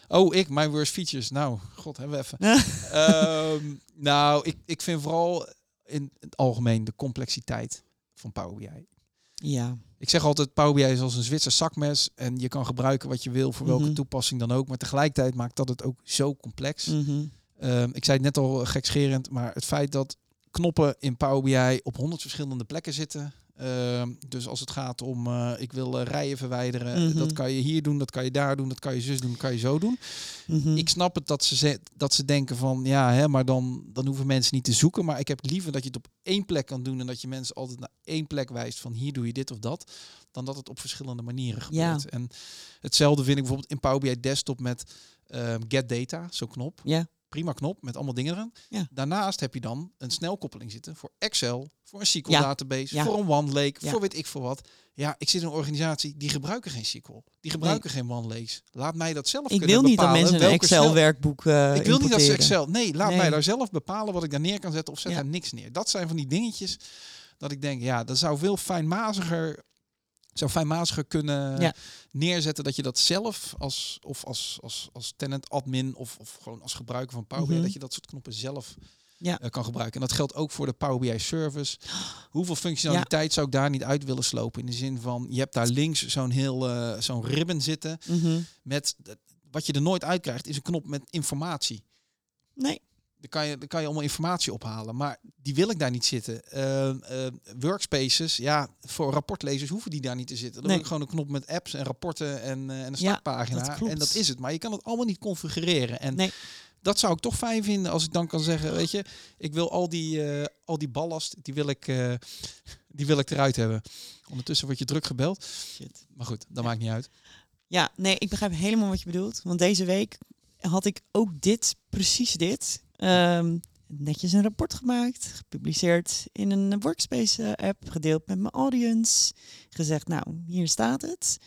Speaker 1: Oh, ik, mijn worst features. Nou, god, hebben we even. Ehm, nou, ik, ik vind vooral in het algemeen de complexiteit van Power BI.
Speaker 2: ja,
Speaker 1: Ik zeg altijd, Power BI is als een Zwitser zakmes en je kan gebruiken wat je wil voor welke
Speaker 2: Mhm.
Speaker 1: toepassing dan ook. Maar tegelijkertijd maakt dat het ook zo complex.
Speaker 2: mhm.
Speaker 1: Ehm, ik zei het net al gekscherend, maar het feit dat knoppen in Power BI op honderd verschillende plekken zitten. Ehm, dus als het gaat om, eh, ik wil eh, rijen verwijderen,
Speaker 2: Mhm.
Speaker 1: dat kan je hier doen, dat kan je daar doen, dat kan je zus doen, dat kan je zo doen.
Speaker 2: Mhm.
Speaker 1: Ik snap het dat ze, dat ze denken van, ja, hè, maar dan, dan hoeven mensen niet te zoeken. Maar ik heb liever dat je het op één plek kan doen en dat je mensen altijd naar één plek wijst van hier doe je dit of dat, dan dat het op verschillende manieren
Speaker 2: Ja.
Speaker 1: gebeurt. En hetzelfde vind ik bijvoorbeeld in Power BI Desktop met ehm, Get Data, zo'n knop
Speaker 2: Ja,
Speaker 1: prima knop met allemaal dingen erin.
Speaker 2: Ja.
Speaker 1: Daarnaast heb je dan een snelkoppeling zitten voor Excel, voor een SQL
Speaker 2: Ja.
Speaker 1: database,
Speaker 2: Ja.
Speaker 1: voor een OneLake, voor weet ik veel wat. Ja, ik zit in een organisatie die gebruiken geen SQL, die gebruiken geen OneLakes. Laat mij dat zelf
Speaker 2: ik
Speaker 1: kunnen
Speaker 2: wil niet dat
Speaker 1: bepalen
Speaker 2: mensen een
Speaker 1: welke snel-
Speaker 2: Excel-werkboek eh
Speaker 1: Ik wil niet dat ze. Excel. Nee, laat
Speaker 2: Nee.
Speaker 1: mij daar zelf bepalen wat ik daar neer kan zetten of zet daar niks neer. Dat zijn van die dingetjes dat ik denk, ja, dat zou veel fijnmaziger zou fijnmaziger kunnen
Speaker 2: Ja.
Speaker 1: neerzetten dat je dat zelf als of als als als tenant admin of, of gewoon als gebruiker van Power BI
Speaker 2: Mhm.
Speaker 1: dat je dat soort knoppen zelf
Speaker 2: Ja.
Speaker 1: eh, kan gebruiken. En dat geldt ook voor de Power BI service. Hoeveel functionaliteit zou ik daar niet uit willen slopen in de zin van je hebt daar links zo'n heel eh, zo'n ribbon zitten
Speaker 2: Mhm.
Speaker 1: met wat je er nooit uitkrijgt is een knop met informatie.
Speaker 2: Nee,
Speaker 1: Dan kan, je, kan je allemaal informatie ophalen. Maar die wil ik daar niet zitten. Eh, eh, workspaces, ja, voor rapportlezers hoeven die daar niet te zitten. Dan
Speaker 2: Nee.
Speaker 1: wil ik gewoon een knop met apps en rapporten en, eh, en een
Speaker 2: Ja,
Speaker 1: startpagina.
Speaker 2: dat
Speaker 1: en dat is het. Maar je kan het allemaal niet configureren. En
Speaker 2: Nee.
Speaker 1: dat zou ik toch fijn vinden als ik dan kan zeggen, weet je, ik wil al die, eh, al die ballast, die wil ik, eh, Die wil ik eruit hebben. Ondertussen word je druk gebeld.
Speaker 2: Shit.
Speaker 1: Maar goed, dat
Speaker 2: Ja.
Speaker 1: maakt niet uit.
Speaker 2: Ja, nee, ik begrijp helemaal wat je bedoelt. Want deze week had ik ook dit, precies dit. Ehm, netjes een rapport gemaakt, gepubliceerd in een Workspace-app, gedeeld met mijn audience. Gezegd, nou, hier staat het.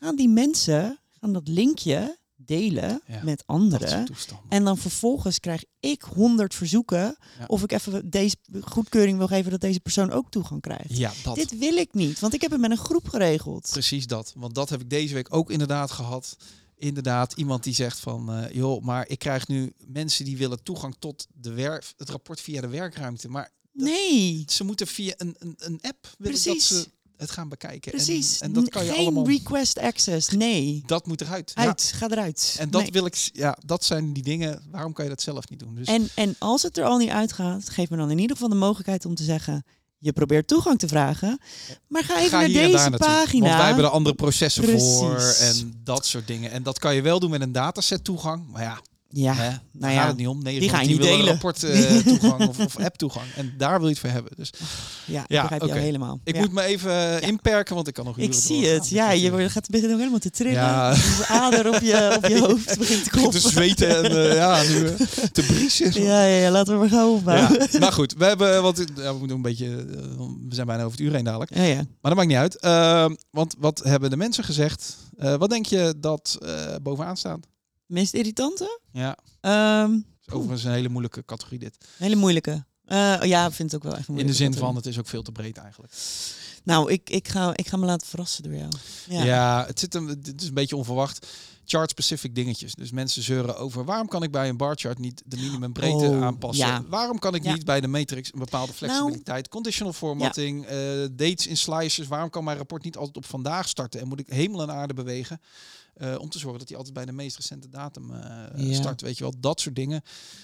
Speaker 2: Gaan die mensen, gaan dat linkje delen
Speaker 1: Ja,
Speaker 2: met anderen. En dan vervolgens krijg ik honderd verzoeken
Speaker 1: Ja.
Speaker 2: of ik even deze goedkeuring wil geven dat deze persoon ook toegang krijgt.
Speaker 1: Ja, dat.
Speaker 2: Dit wil ik niet, want ik heb het met een groep geregeld.
Speaker 1: Precies dat. Want dat heb ik deze week ook inderdaad gehad. Inderdaad, iemand die zegt van, eh, joh, maar ik krijg nu mensen die willen toegang tot de werk, het rapport via de werkruimte. Maar
Speaker 2: Nee,
Speaker 1: ze moeten via een, een, een app willen dat ze het gaan bekijken. En-
Speaker 2: precies.
Speaker 1: En, dat kan je
Speaker 2: Geen
Speaker 1: allemaal.
Speaker 2: request access, nee.
Speaker 1: Dat moet eruit. Ja.
Speaker 2: Uit, ga eruit.
Speaker 1: En dat
Speaker 2: Nee.
Speaker 1: wil ik, ja, dat zijn die dingen. Waarom kan je dat zelf niet doen? Dus
Speaker 2: En, en als het er al niet uitgaat, geef me dan in ieder geval de mogelijkheid om te zeggen... je probeert toegang te vragen, maar ga even
Speaker 1: ga
Speaker 2: naar deze pagina.
Speaker 1: Want wij hebben er andere processen voor en dat soort dingen. En dat kan je wel doen met een dataset toegang. Maar ja,
Speaker 2: Ja,
Speaker 1: hè, daar
Speaker 2: nou
Speaker 1: gaat
Speaker 2: ja.
Speaker 1: het niet om. 9
Speaker 2: die ga je
Speaker 1: 10
Speaker 2: niet delen.
Speaker 1: rapport eh, toegang of, of app toegang. En daar wil je het voor hebben. Dus
Speaker 2: ja, ik
Speaker 1: Ja,
Speaker 2: begrijp
Speaker 1: oké.
Speaker 2: jou helemaal.
Speaker 1: ik
Speaker 2: Ja.
Speaker 1: moet me even eh, inperken, want ik kan nog
Speaker 2: Ik zie het. Ja, je gaat begint ook helemaal te trillen.
Speaker 1: Ja.
Speaker 2: De ader op je, op je hoofd begint te kloppen.
Speaker 1: te zweten en eh, ja, nu eh, te briezen.
Speaker 2: Ja, ja, laten we maar gauw opbouwen.
Speaker 1: Ja, maar goed, we hebben, want ja, we moeten een beetje, we zijn bijna over het uur heen dadelijk.
Speaker 2: Ja, ja.
Speaker 1: Maar dat maakt niet uit. Ehm, want wat hebben de mensen gezegd? Wat denk je dat bovenaan staat?
Speaker 2: Meest irritante?
Speaker 1: Ja,
Speaker 2: Ehm,
Speaker 1: is overigens een hele moeilijke categorie dit.
Speaker 2: hele moeilijke. Eh, ja, ik vind het ook wel echt een
Speaker 1: In de zin van, het is ook veel te breed eigenlijk.
Speaker 2: Nou, ik, ik, ga, ik ga me laten verrassen door jou.
Speaker 1: Ja,
Speaker 2: Ja.
Speaker 1: het, zit een, het is een beetje onverwacht. Chart-specific dingetjes. Dus mensen zeuren over waarom kan ik bij een barchart niet de minimumbreedte
Speaker 2: Oh,
Speaker 1: aanpassen?
Speaker 2: ja.
Speaker 1: Waarom kan ik
Speaker 2: Ja.
Speaker 1: niet bij de matrix een bepaalde flexibiliteit? Conditional formatting, eh, dates in slices. Waarom kan mijn rapport niet altijd op vandaag starten? En moet ik hemel en aarde bewegen? Eh, om te zorgen dat hij altijd bij de meest recente datum eh,
Speaker 2: Ja.
Speaker 1: start. Weet je wel, dat soort dingen.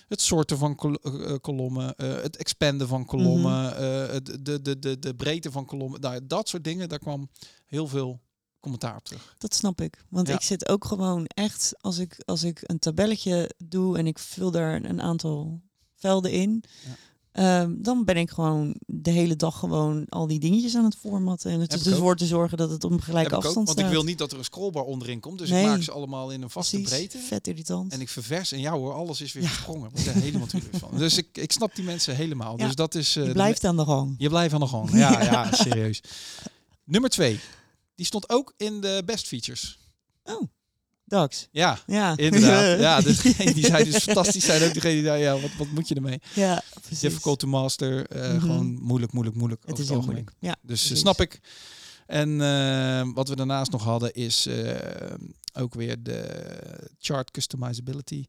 Speaker 1: Het soorten van kol- eh, kolommen, het expanden van kolommen, het- de, de, de, de breedte van kolommen. Nou, dat soort dingen, daar kwam heel veel commentaar op terug.
Speaker 2: Dat snap ik. Want
Speaker 1: Ja.
Speaker 2: ik zit ook gewoon echt, als ik, als ik een tabelletje doe en ik vul daar een aantal velden in,
Speaker 1: Ja.
Speaker 2: Ehm, dan ben ik gewoon de hele dag gewoon al die dingetjes aan het formatten. En het is dus voor te zorgen dat het op een gelijke
Speaker 1: Heb ik ook,
Speaker 2: afstand
Speaker 1: want
Speaker 2: staat.
Speaker 1: ik wil niet dat er een scrollbar onderin komt. Dus
Speaker 2: Nee.
Speaker 1: ik maak ze allemaal in een vaste
Speaker 2: Precies,
Speaker 1: breedte.
Speaker 2: vet irritant.
Speaker 1: En ik ververs en ja hoor, alles is weer
Speaker 2: Ja.
Speaker 1: gesprongen. Ik er helemaal natuurlijk van. Dus ik, ik snap die mensen helemaal.
Speaker 2: Ja.
Speaker 1: Dus dat is. eh,
Speaker 2: je
Speaker 1: de
Speaker 2: blijft aan de gang.
Speaker 1: je blijft aan de gang. Ja, ja, serieus. Nummer twee. Die stond ook in de best features.
Speaker 2: Dax.
Speaker 1: Ja,
Speaker 2: Ja.
Speaker 1: inderdaad. ja, dus degene die zei dus fantastisch zijn ook degene die zei, ja, wat, wat moet je ermee?
Speaker 2: ja, precies.
Speaker 1: Difficult to master. eh,
Speaker 2: Mhm.
Speaker 1: Gewoon moeilijk, moeilijk, moeilijk.
Speaker 2: Het is heel moeilijk. Ja,
Speaker 1: Dus eh,
Speaker 2: precies.
Speaker 1: snap ik. En eh, wat we daarnaast nog hadden is ook weer de chart customizability.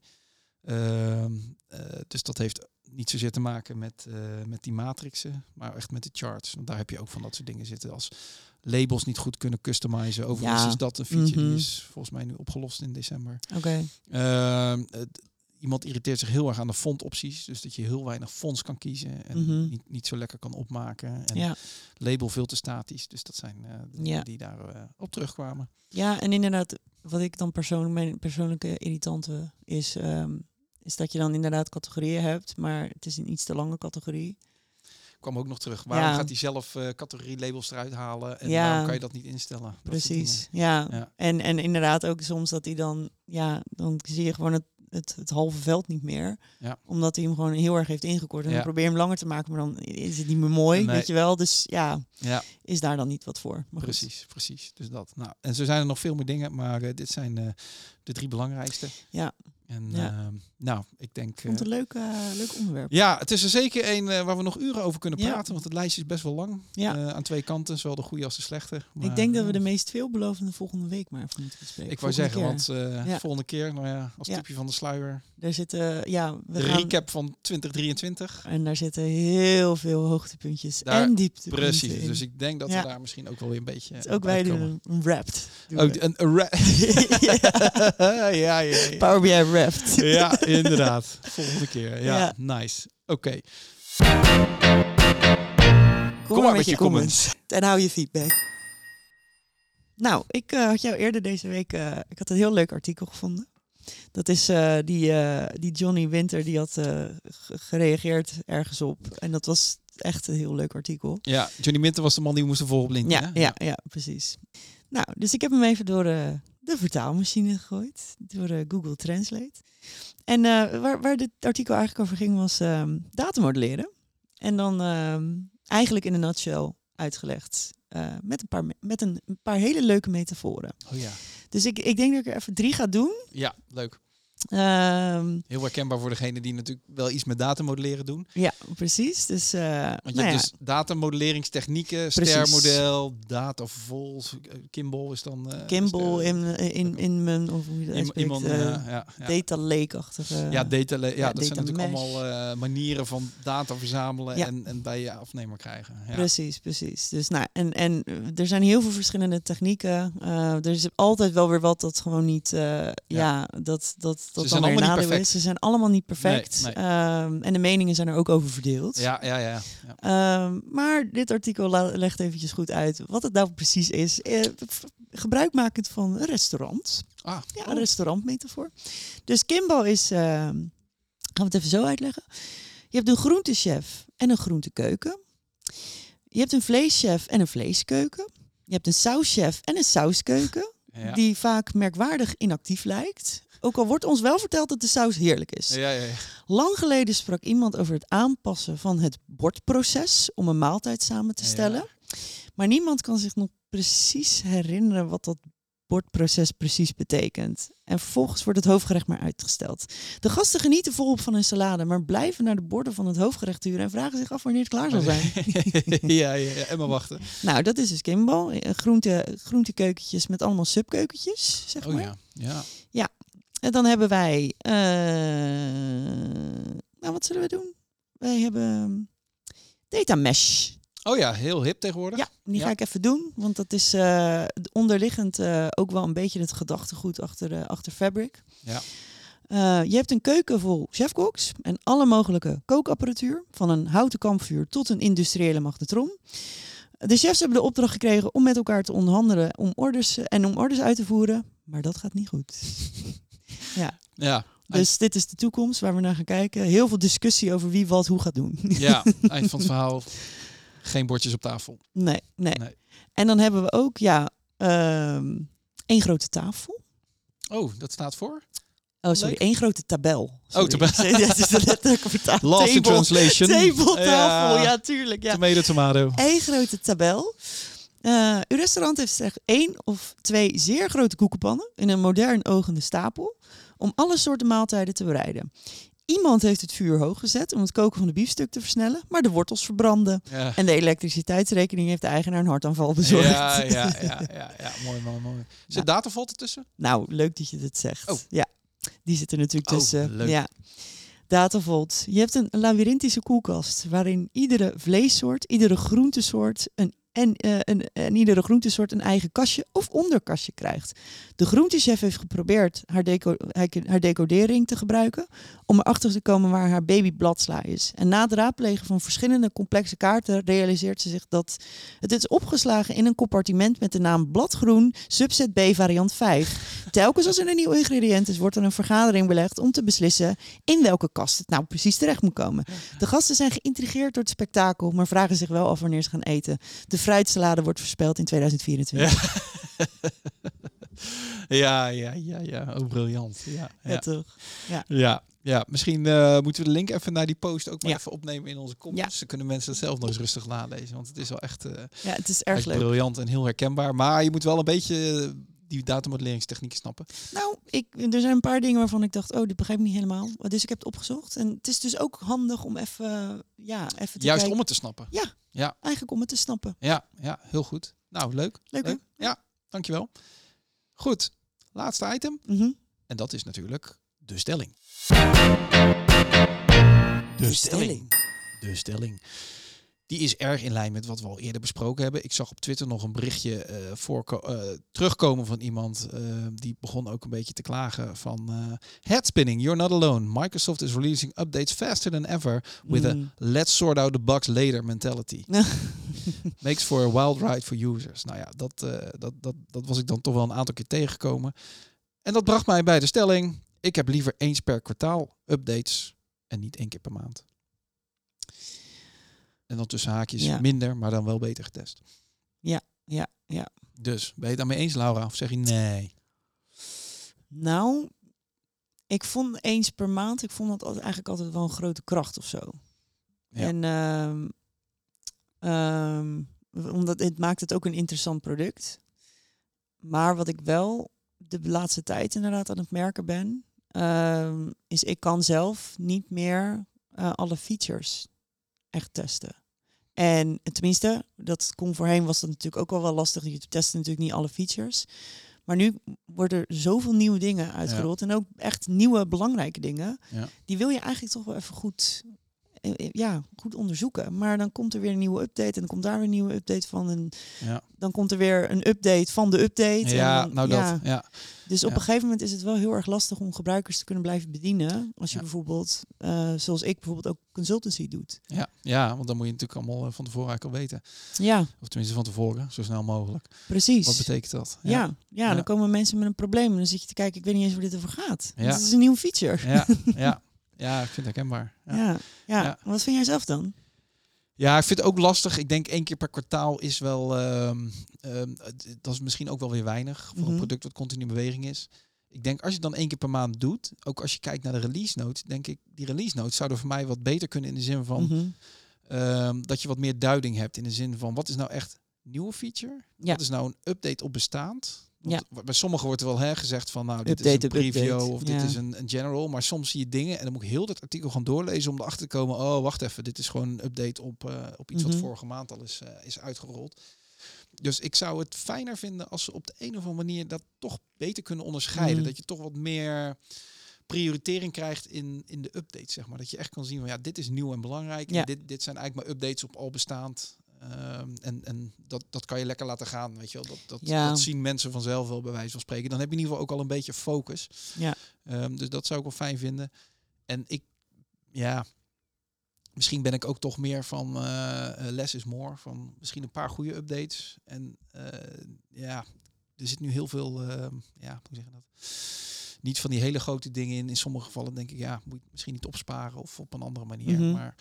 Speaker 1: Ehm, eh, dus dat heeft niet zozeer te maken met, eh, met die matrixen, maar echt met de charts. Want daar heb je ook van dat soort dingen zitten als labels niet goed kunnen customizen. Overigens
Speaker 2: Ja.
Speaker 1: is dat een feature
Speaker 2: Mhm.
Speaker 1: die is volgens mij nu opgelost in december.
Speaker 2: Oké.
Speaker 1: Ehm, het- iemand irriteert zich heel erg aan de fontopties. Dus dat je heel weinig fonts kan kiezen en
Speaker 2: Mhm.
Speaker 1: niet, niet zo lekker kan opmaken. En
Speaker 2: Ja.
Speaker 1: label veel te statisch. Dus dat zijn eh, de
Speaker 2: Ja.
Speaker 1: die daar eh, op terugkwamen.
Speaker 2: ja, en inderdaad, wat ik dan persoonlijk, mijn persoonlijke irritante is, ehm, is dat je dan inderdaad categorieën hebt, maar het is een iets te lange categorie.
Speaker 1: Kwam ook nog terug. Waarom
Speaker 2: Ja.
Speaker 1: gaat hij zelf eh categorie labels eruit halen? En
Speaker 2: Ja.
Speaker 1: waarom kan je dat niet instellen? Dat
Speaker 2: Precies, ja.
Speaker 1: Ja.
Speaker 2: En, en inderdaad ook soms dat hij dan, ja, dan zie je gewoon het, het, het halve veld niet meer.
Speaker 1: Ja.
Speaker 2: Omdat hij hem gewoon heel erg heeft ingekort. En dan probeer je hem langer te maken, maar dan is het niet meer mooi,
Speaker 1: Nee.
Speaker 2: weet je wel. Dus ja,
Speaker 1: Ja,
Speaker 2: is daar dan niet wat voor. Maar goed.
Speaker 1: precies, precies. Dus dat. Nou, en zo zijn er nog veel meer dingen, maar eh, dit zijn eh, de drie belangrijkste.
Speaker 2: Ja.
Speaker 1: En
Speaker 2: Ja.
Speaker 1: ehm, nou, ik denk.
Speaker 2: Ik vond het
Speaker 1: eh,
Speaker 2: een leuk, eh, leuk onderwerp.
Speaker 1: ja, het is er zeker een eh, waar we nog uren over kunnen
Speaker 2: Ja.
Speaker 1: praten, want het lijstje is best wel lang.
Speaker 2: Ja.
Speaker 1: Eh, aan twee kanten, zowel de goede als de slechte. Maar,
Speaker 2: ik denk dat we
Speaker 1: eh,
Speaker 2: de meest veelbelovende volgende week maar even moeten bespreken.
Speaker 1: Ik wou
Speaker 2: Volgende
Speaker 1: zeggen,
Speaker 2: keer.
Speaker 1: want eh,
Speaker 2: Ja.
Speaker 1: volgende keer, nou ja, als tipje van de sluier,
Speaker 2: Er zitten, ja, we
Speaker 1: de
Speaker 2: gaan...
Speaker 1: recap van 2023.
Speaker 2: En daar zitten heel veel hoogtepuntjes
Speaker 1: Daar-
Speaker 2: en dieptepunten
Speaker 1: Precies,
Speaker 2: in.
Speaker 1: dus ik denk dat we daar misschien ook wel weer een beetje
Speaker 2: Dus ook wij doen een, wrapped. doen
Speaker 1: Ook
Speaker 2: we.
Speaker 1: een, een ra- ja, ja, ja.
Speaker 2: Power BI
Speaker 1: Ja, inderdaad. Volgende keer. Ja,
Speaker 2: Ja.
Speaker 1: nice. Oké.
Speaker 2: Kom, maar met je comments. En hou je feedback. Nou, ik eh, had jou eerder deze week... eh, ik had een heel leuk artikel gevonden. Dat is eh, die, eh, die Johnny Winter, die had eh, ge- gereageerd ergens op. En dat was echt een heel leuk artikel.
Speaker 1: Ja, Johnny Minter was de man die we moesten volgen op LinkedIn.
Speaker 2: Ja, ja, ja, precies. Nou, dus ik heb hem even door eh, de vertaalmachine gegooid, door eh, Google Translate. En eh, waar, waar dit artikel eigenlijk over ging was ehm datamodelleren. En dan ehm, eigenlijk in een nutshell uitgelegd eh, met, een paar, me- met een, een paar hele leuke metaforen.
Speaker 1: Oh ja.
Speaker 2: Dus ik, ik denk dat ik er even drie ga doen.
Speaker 1: Ja, leuk.
Speaker 2: Ehm,
Speaker 1: Heel herkenbaar voor degene die natuurlijk wel iets met datamodelleren doen.
Speaker 2: ja, precies. Dus, eh,
Speaker 1: Want je
Speaker 2: nou ja,
Speaker 1: hebt dus datamodelleringstechnieken, stermodel, datavols, eh, Kimball is dan... eh,
Speaker 2: Kimball
Speaker 1: de-
Speaker 2: in, in, in mijn, of hoe je dat uitspreekt,
Speaker 1: iemand,
Speaker 2: eh,
Speaker 1: ja, ja, ja.
Speaker 2: data lake-achtige...
Speaker 1: ja, data, ja,
Speaker 2: ja,
Speaker 1: dat zijn natuurlijk
Speaker 2: mesh.
Speaker 1: allemaal eh, manieren van data verzamelen
Speaker 2: Ja.
Speaker 1: en, en bij je afnemer krijgen. Ja.
Speaker 2: Precies, precies. Dus nou, en, en eh, er zijn heel veel verschillende technieken. Eh, er is altijd wel weer wat dat gewoon niet, eh, ja. dat dat dat
Speaker 1: zijn
Speaker 2: dan
Speaker 1: allemaal niet
Speaker 2: nadeel
Speaker 1: perfect.
Speaker 2: is. Ze zijn allemaal niet perfect.
Speaker 1: nee.
Speaker 2: Ehm, en de meningen zijn er ook over verdeeld.
Speaker 1: Ja, ja, ja. ja.
Speaker 2: Ehm, maar dit artikel legt eventjes goed uit wat het nou precies is. Eh, gebruikmakend van een restaurant.
Speaker 1: Ah,
Speaker 2: Ja,
Speaker 1: oh.
Speaker 2: een restaurantmetafoor. Dus Kimbo is, ehm, gaan we het even zo uitleggen. Je hebt een groentechef en een groentekeuken. Je hebt een vleeschef en een vleeskeuken. Je hebt een sauschef en een sauskeuken.
Speaker 1: ja.
Speaker 2: Die vaak merkwaardig inactief lijkt. Ook al wordt ons wel verteld dat de saus heerlijk is.
Speaker 1: Ja, ja, ja.
Speaker 2: Lang geleden sprak iemand over het aanpassen van het bordproces om een maaltijd samen te
Speaker 1: Ja.
Speaker 2: stellen. Maar niemand kan zich nog precies herinneren wat dat bordproces precies betekent. En vervolgens wordt het hoofdgerecht maar uitgesteld. De gasten genieten volop van hun salade, maar blijven naar de borden van het hoofdgerecht turen en vragen zich af wanneer het klaar zal zijn.
Speaker 1: ja, ja, ja, en maar wachten.
Speaker 2: nou, dat is dus Kimball. Eh, Groente, groentekeukentjes met allemaal subkeukentjes, zeg
Speaker 1: Oh
Speaker 2: maar.
Speaker 1: ja, ja.
Speaker 2: En dan hebben wij. eh, nou, wat zullen we doen? Wij hebben Data Mesh.
Speaker 1: Oh ja, heel hip tegenwoordig.
Speaker 2: Ja, die
Speaker 1: Ja.
Speaker 2: ga ik even doen, want dat is eh, onderliggend eh, ook wel een beetje het gedachtegoed achter, achter Fabric.
Speaker 1: Ja.
Speaker 2: Je hebt een keuken vol chefkoks en alle mogelijke kookapparatuur, van een houten kampvuur tot een industriële magnetron. De chefs hebben de opdracht gekregen om met elkaar te onderhandelen om orders, en om orders uit te voeren, maar dat gaat niet goed.
Speaker 1: Ja,
Speaker 2: Dus dit is de toekomst waar we naar gaan kijken. Heel veel discussie over wie wat hoe gaat doen.
Speaker 1: ja, eind van het verhaal. Geen bordjes op tafel.
Speaker 2: nee, nee,
Speaker 1: Nee.
Speaker 2: En dan hebben we ook, ja, ehm één grote tafel.
Speaker 1: Oh, dat staat voor?
Speaker 2: Oh, sorry,
Speaker 1: Leuk.
Speaker 2: één grote tabel. Sorry.
Speaker 1: tabel.
Speaker 2: Ja, het is de letterlijke vertaling.
Speaker 1: Lost in translation.
Speaker 2: Ja.
Speaker 1: Ja.
Speaker 2: tuurlijk. Ja.
Speaker 1: Tomato, tomato.
Speaker 2: Eén grote tabel. Eh, uw restaurant heeft slechts één of twee zeer grote koekenpannen in een modern ogende stapel om alle soorten maaltijden te bereiden. Iemand heeft het vuur hoog gezet om het koken van de biefstuk te versnellen, maar de wortels verbranden.
Speaker 1: Ja.
Speaker 2: En de elektriciteitsrekening heeft de eigenaar een hartaanval bezorgd.
Speaker 1: Ja, ja, ja, ja, ja, mooi, mooi, mooi. Zit
Speaker 2: Ja.
Speaker 1: datavolt ertussen?
Speaker 2: Nou, leuk dat je dit zegt.
Speaker 1: Oh.
Speaker 2: Ja, die zit er natuurlijk
Speaker 1: Oh,
Speaker 2: tussen.
Speaker 1: leuk.
Speaker 2: Ja. Datavolt. Je hebt een labyrinthische koelkast waarin iedere vleessoort, iedere groentesoort een, en, eh, een, en iedere groentesoort een eigen kastje of onderkastje krijgt. De groentechef heeft geprobeerd haar, deco haar decodering te gebruiken om erachter te komen waar haar baby bladsla is. En na het raadplegen van verschillende complexe kaarten realiseert ze zich dat het is opgeslagen in een compartiment met de naam bladgroen subset B variant 5. Telkens als er een nieuw ingrediënt is, wordt er een vergadering belegd om te beslissen in welke kast het nou precies terecht moet komen. De gasten zijn geïntrigeerd door het spektakel, maar vragen zich wel af wanneer ze gaan eten. De fruitsalade wordt voorspeld in 2024.
Speaker 1: Ja, ja, ja, ja. Oh, briljant. Ja,
Speaker 2: Ja,
Speaker 1: ja.
Speaker 2: toch?
Speaker 1: ja. ja. misschien eh, moeten we de link even naar die post ook maar even opnemen in onze comments. Dan kunnen mensen het zelf nog eens rustig nalezen. Want het is wel echt, eh,
Speaker 2: Ja, het is erg leuk.
Speaker 1: briljant en heel herkenbaar. Maar je moet wel een beetje die datamodellingstechnieken snappen.
Speaker 2: Nou, ik, er zijn een paar dingen waarvan ik dacht, oh, dit begrijp ik niet helemaal. Dus ik heb het opgezocht. En het is dus ook handig om even, ja, even te
Speaker 1: Juist
Speaker 2: kijken.
Speaker 1: om het te snappen.
Speaker 2: Eigenlijk om het te snappen.
Speaker 1: Ja, ja, heel goed. Nou, leuk.
Speaker 2: Leuk?
Speaker 1: Ja, dankjewel. Goed, laatste item.
Speaker 2: Mhm.
Speaker 1: En dat is natuurlijk de stelling.
Speaker 2: De stelling.
Speaker 1: De stelling. Die is erg in lijn met wat we al eerder besproken hebben. Ik zag op Twitter nog een berichtje eh, voorko- eh, terugkomen van iemand eh, die begon ook een beetje te klagen van headspinning, you're not alone. Microsoft is releasing updates faster than ever with a
Speaker 2: Mm.
Speaker 1: let's sort out the bugs later mentality. Makes for a wild ride for users. Nou ja, dat, dat, dat, dat was ik dan toch wel een aantal keer tegengekomen. En dat bracht mij bij de stelling, ik heb liever eens per kwartaal updates en niet één keer per maand. En dan tussen haakjes
Speaker 2: Ja.
Speaker 1: minder, maar dan wel beter getest.
Speaker 2: Ja, ja, ja.
Speaker 1: Dus, ben je het daarmee eens, Laura? Of zeg je nee?
Speaker 2: Nou, ik vond eens per maand, ik vond dat eigenlijk altijd wel een grote kracht of zo.
Speaker 1: Ja.
Speaker 2: En ehm, ehm, omdat het maakt het ook een interessant product. Maar wat ik wel de laatste tijd inderdaad aan het merken ben, ehm, is ik kan zelf niet meer eh, alle features echt testen. En tenminste, dat kon voorheen was dat natuurlijk ook wel wel lastig. Je testte natuurlijk niet alle features. Maar nu worden er zoveel nieuwe dingen uitgerold. En ook echt nieuwe belangrijke dingen.
Speaker 1: Ja.
Speaker 2: Die wil je eigenlijk toch wel even goed, ja, goed onderzoeken. Maar dan komt er weer een nieuwe update. En dan komt daar weer een nieuwe update van. En
Speaker 1: Ja,
Speaker 2: dan komt er weer een update van de update.
Speaker 1: ja
Speaker 2: en dan-
Speaker 1: nou dat.
Speaker 2: ja.
Speaker 1: Ja.
Speaker 2: Dus op
Speaker 1: Ja.
Speaker 2: een gegeven moment is het wel heel erg lastig om gebruikers te kunnen blijven bedienen. Als je
Speaker 1: Ja.
Speaker 2: bijvoorbeeld, eh, zoals ik bijvoorbeeld ook consultancy doet.
Speaker 1: Ja, ja, want dan moet je natuurlijk allemaal eh, van tevoren eigenlijk al weten.
Speaker 2: Ja,
Speaker 1: Of tenminste van tevoren, zo snel mogelijk.
Speaker 2: precies.
Speaker 1: Wat betekent dat?
Speaker 2: ja. Ja,
Speaker 1: Ja.
Speaker 2: dan komen mensen met een probleem en dan zit je te kijken, ik weet niet eens waar dit over gaat.
Speaker 1: Ja.
Speaker 2: Het is een nieuwe feature.
Speaker 1: Ja, ja. ja, ik vind het herkenbaar. Ja.
Speaker 2: Ja, ja.
Speaker 1: Ja.
Speaker 2: Wat vind jij zelf dan?
Speaker 1: Ja, ik vind het ook lastig. Ik denk één keer per kwartaal is wel. ehm, ehm, dat is misschien ook wel weer weinig voor
Speaker 2: Mhm.
Speaker 1: een product wat continu in beweging is. Ik denk als je het dan één keer per maand doet, ook als je kijkt naar de release notes, denk ik die release notes zouden voor mij wat beter kunnen in de zin van
Speaker 2: Mhm.
Speaker 1: ehm, dat je wat meer duiding hebt in de zin van wat is nou echt nieuwe feature?
Speaker 2: Ja.
Speaker 1: Wat is nou een update op bestaand? Want Bij sommigen wordt er wel hè, gezegd van nou dit is een preview
Speaker 2: update,
Speaker 1: of dit
Speaker 2: ja.
Speaker 1: is een, een general, maar soms zie je dingen en dan moet ik heel dat artikel gaan doorlezen om erachter te komen. Oh wacht even, dit is gewoon een update op, eh, op iets
Speaker 2: Mhm.
Speaker 1: wat vorige maand al is, eh, is uitgerold. Dus ik zou het fijner vinden als ze op de een of andere manier dat toch beter kunnen onderscheiden.
Speaker 2: Mhm.
Speaker 1: Dat je toch wat meer prioritering krijgt in, in de updates, zeg maar. Dat je echt kan zien van ja, dit is nieuw en belangrijk.
Speaker 2: Ja.
Speaker 1: En dit, dit zijn eigenlijk maar updates op al bestaand. Ehm, en en dat, dat kan je lekker laten gaan, weet je wel. Dat, dat,
Speaker 2: Ja.
Speaker 1: dat zien mensen vanzelf wel bij wijze van spreken. Dan heb je in ieder geval ook al een beetje focus.
Speaker 2: Ja.
Speaker 1: Ehm, dus dat zou ik wel fijn vinden. En ik, ja, misschien ben ik ook toch meer van eh eh, less is more. Van misschien een paar goede updates. En eh, ja, er zit nu heel veel, ehm, ja, hoe zeg je dat? Niet van die hele grote dingen in. In sommige gevallen denk ik, ja, moet je misschien niet opsparen of op een andere manier.
Speaker 2: Mhm.
Speaker 1: Maar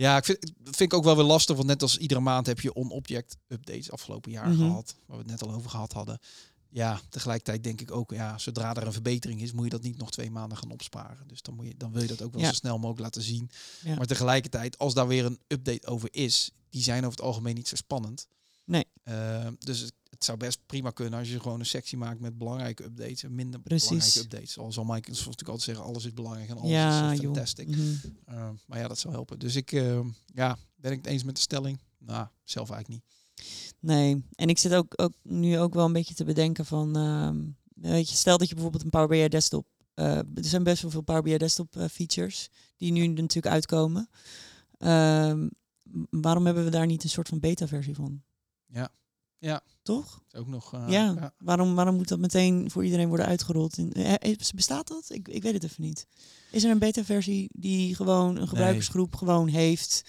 Speaker 1: ja, ik vind, vind ik ook wel weer lastig. Want net als iedere maand heb je on-object updates afgelopen jaar
Speaker 2: Mhm.
Speaker 1: gehad. Waar we het net al over gehad hadden. Ja, tegelijkertijd denk ik ook, ja, zodra er een verbetering is, moet je dat niet nog twee maanden gaan opsparen. Dus dan, moet je, dan wil je dat ook wel
Speaker 2: Ja.
Speaker 1: zo snel mogelijk laten zien.
Speaker 2: Ja.
Speaker 1: Maar tegelijkertijd, als daar weer een update over is, die zijn over het algemeen niet zo spannend.
Speaker 2: Nee.
Speaker 1: Uh, dus het, zou best prima kunnen als je gewoon een sectie maakt met belangrijke updates en minder
Speaker 2: Precies.
Speaker 1: belangrijke updates. Al zal Microsoft natuurlijk altijd zeggen, alles is belangrijk en alles
Speaker 2: Ja,
Speaker 1: is
Speaker 2: joh.
Speaker 1: fantastic.
Speaker 2: Mhm.
Speaker 1: Uh, maar ja, dat zou helpen. Dus ik, uh, ja, ben ik het eens met de stelling? Nou, zelf eigenlijk niet.
Speaker 2: Nee, en ik zit ook, ook nu ook wel een beetje te bedenken van, uh, weet je, stel dat je bijvoorbeeld een Power BI desktop, uh, er zijn best wel veel Power BI desktop uh, features die nu natuurlijk uitkomen. Uh, waarom hebben we daar niet een soort van beta versie van?
Speaker 1: Ja, ja.
Speaker 2: Toch?
Speaker 1: Ook nog. Uh,
Speaker 2: ja. ja. Waarom, waarom moet dat meteen voor iedereen worden uitgerold? In, eh, bestaat dat? Ik, ik weet het even niet. Is er een beta versie die gewoon een gebruikersgroep nee. gewoon heeft?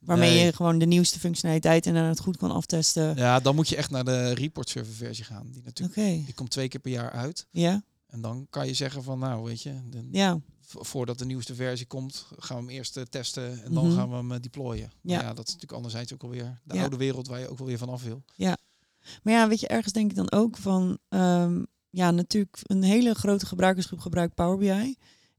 Speaker 2: Waarmee nee. je gewoon de nieuwste functionaliteit en dan het goed kan aftesten.
Speaker 1: Ja, dan moet je echt naar de report server versie gaan. Die natuurlijk
Speaker 2: okay.
Speaker 1: die komt twee keer per jaar uit.
Speaker 2: Ja.
Speaker 1: En dan kan je zeggen van nou weet je, de,
Speaker 2: ja.
Speaker 1: voordat de nieuwste versie komt, gaan we hem eerst testen en dan mm -hmm. gaan we hem deployen. Ja. ja, dat is natuurlijk anderzijds ook alweer de ja. oude wereld waar je ook wel weer vanaf wil.
Speaker 2: Ja. Maar ja, weet je, ergens denk ik dan ook van um, ja, natuurlijk een hele grote gebruikersgroep gebruikt Power BI.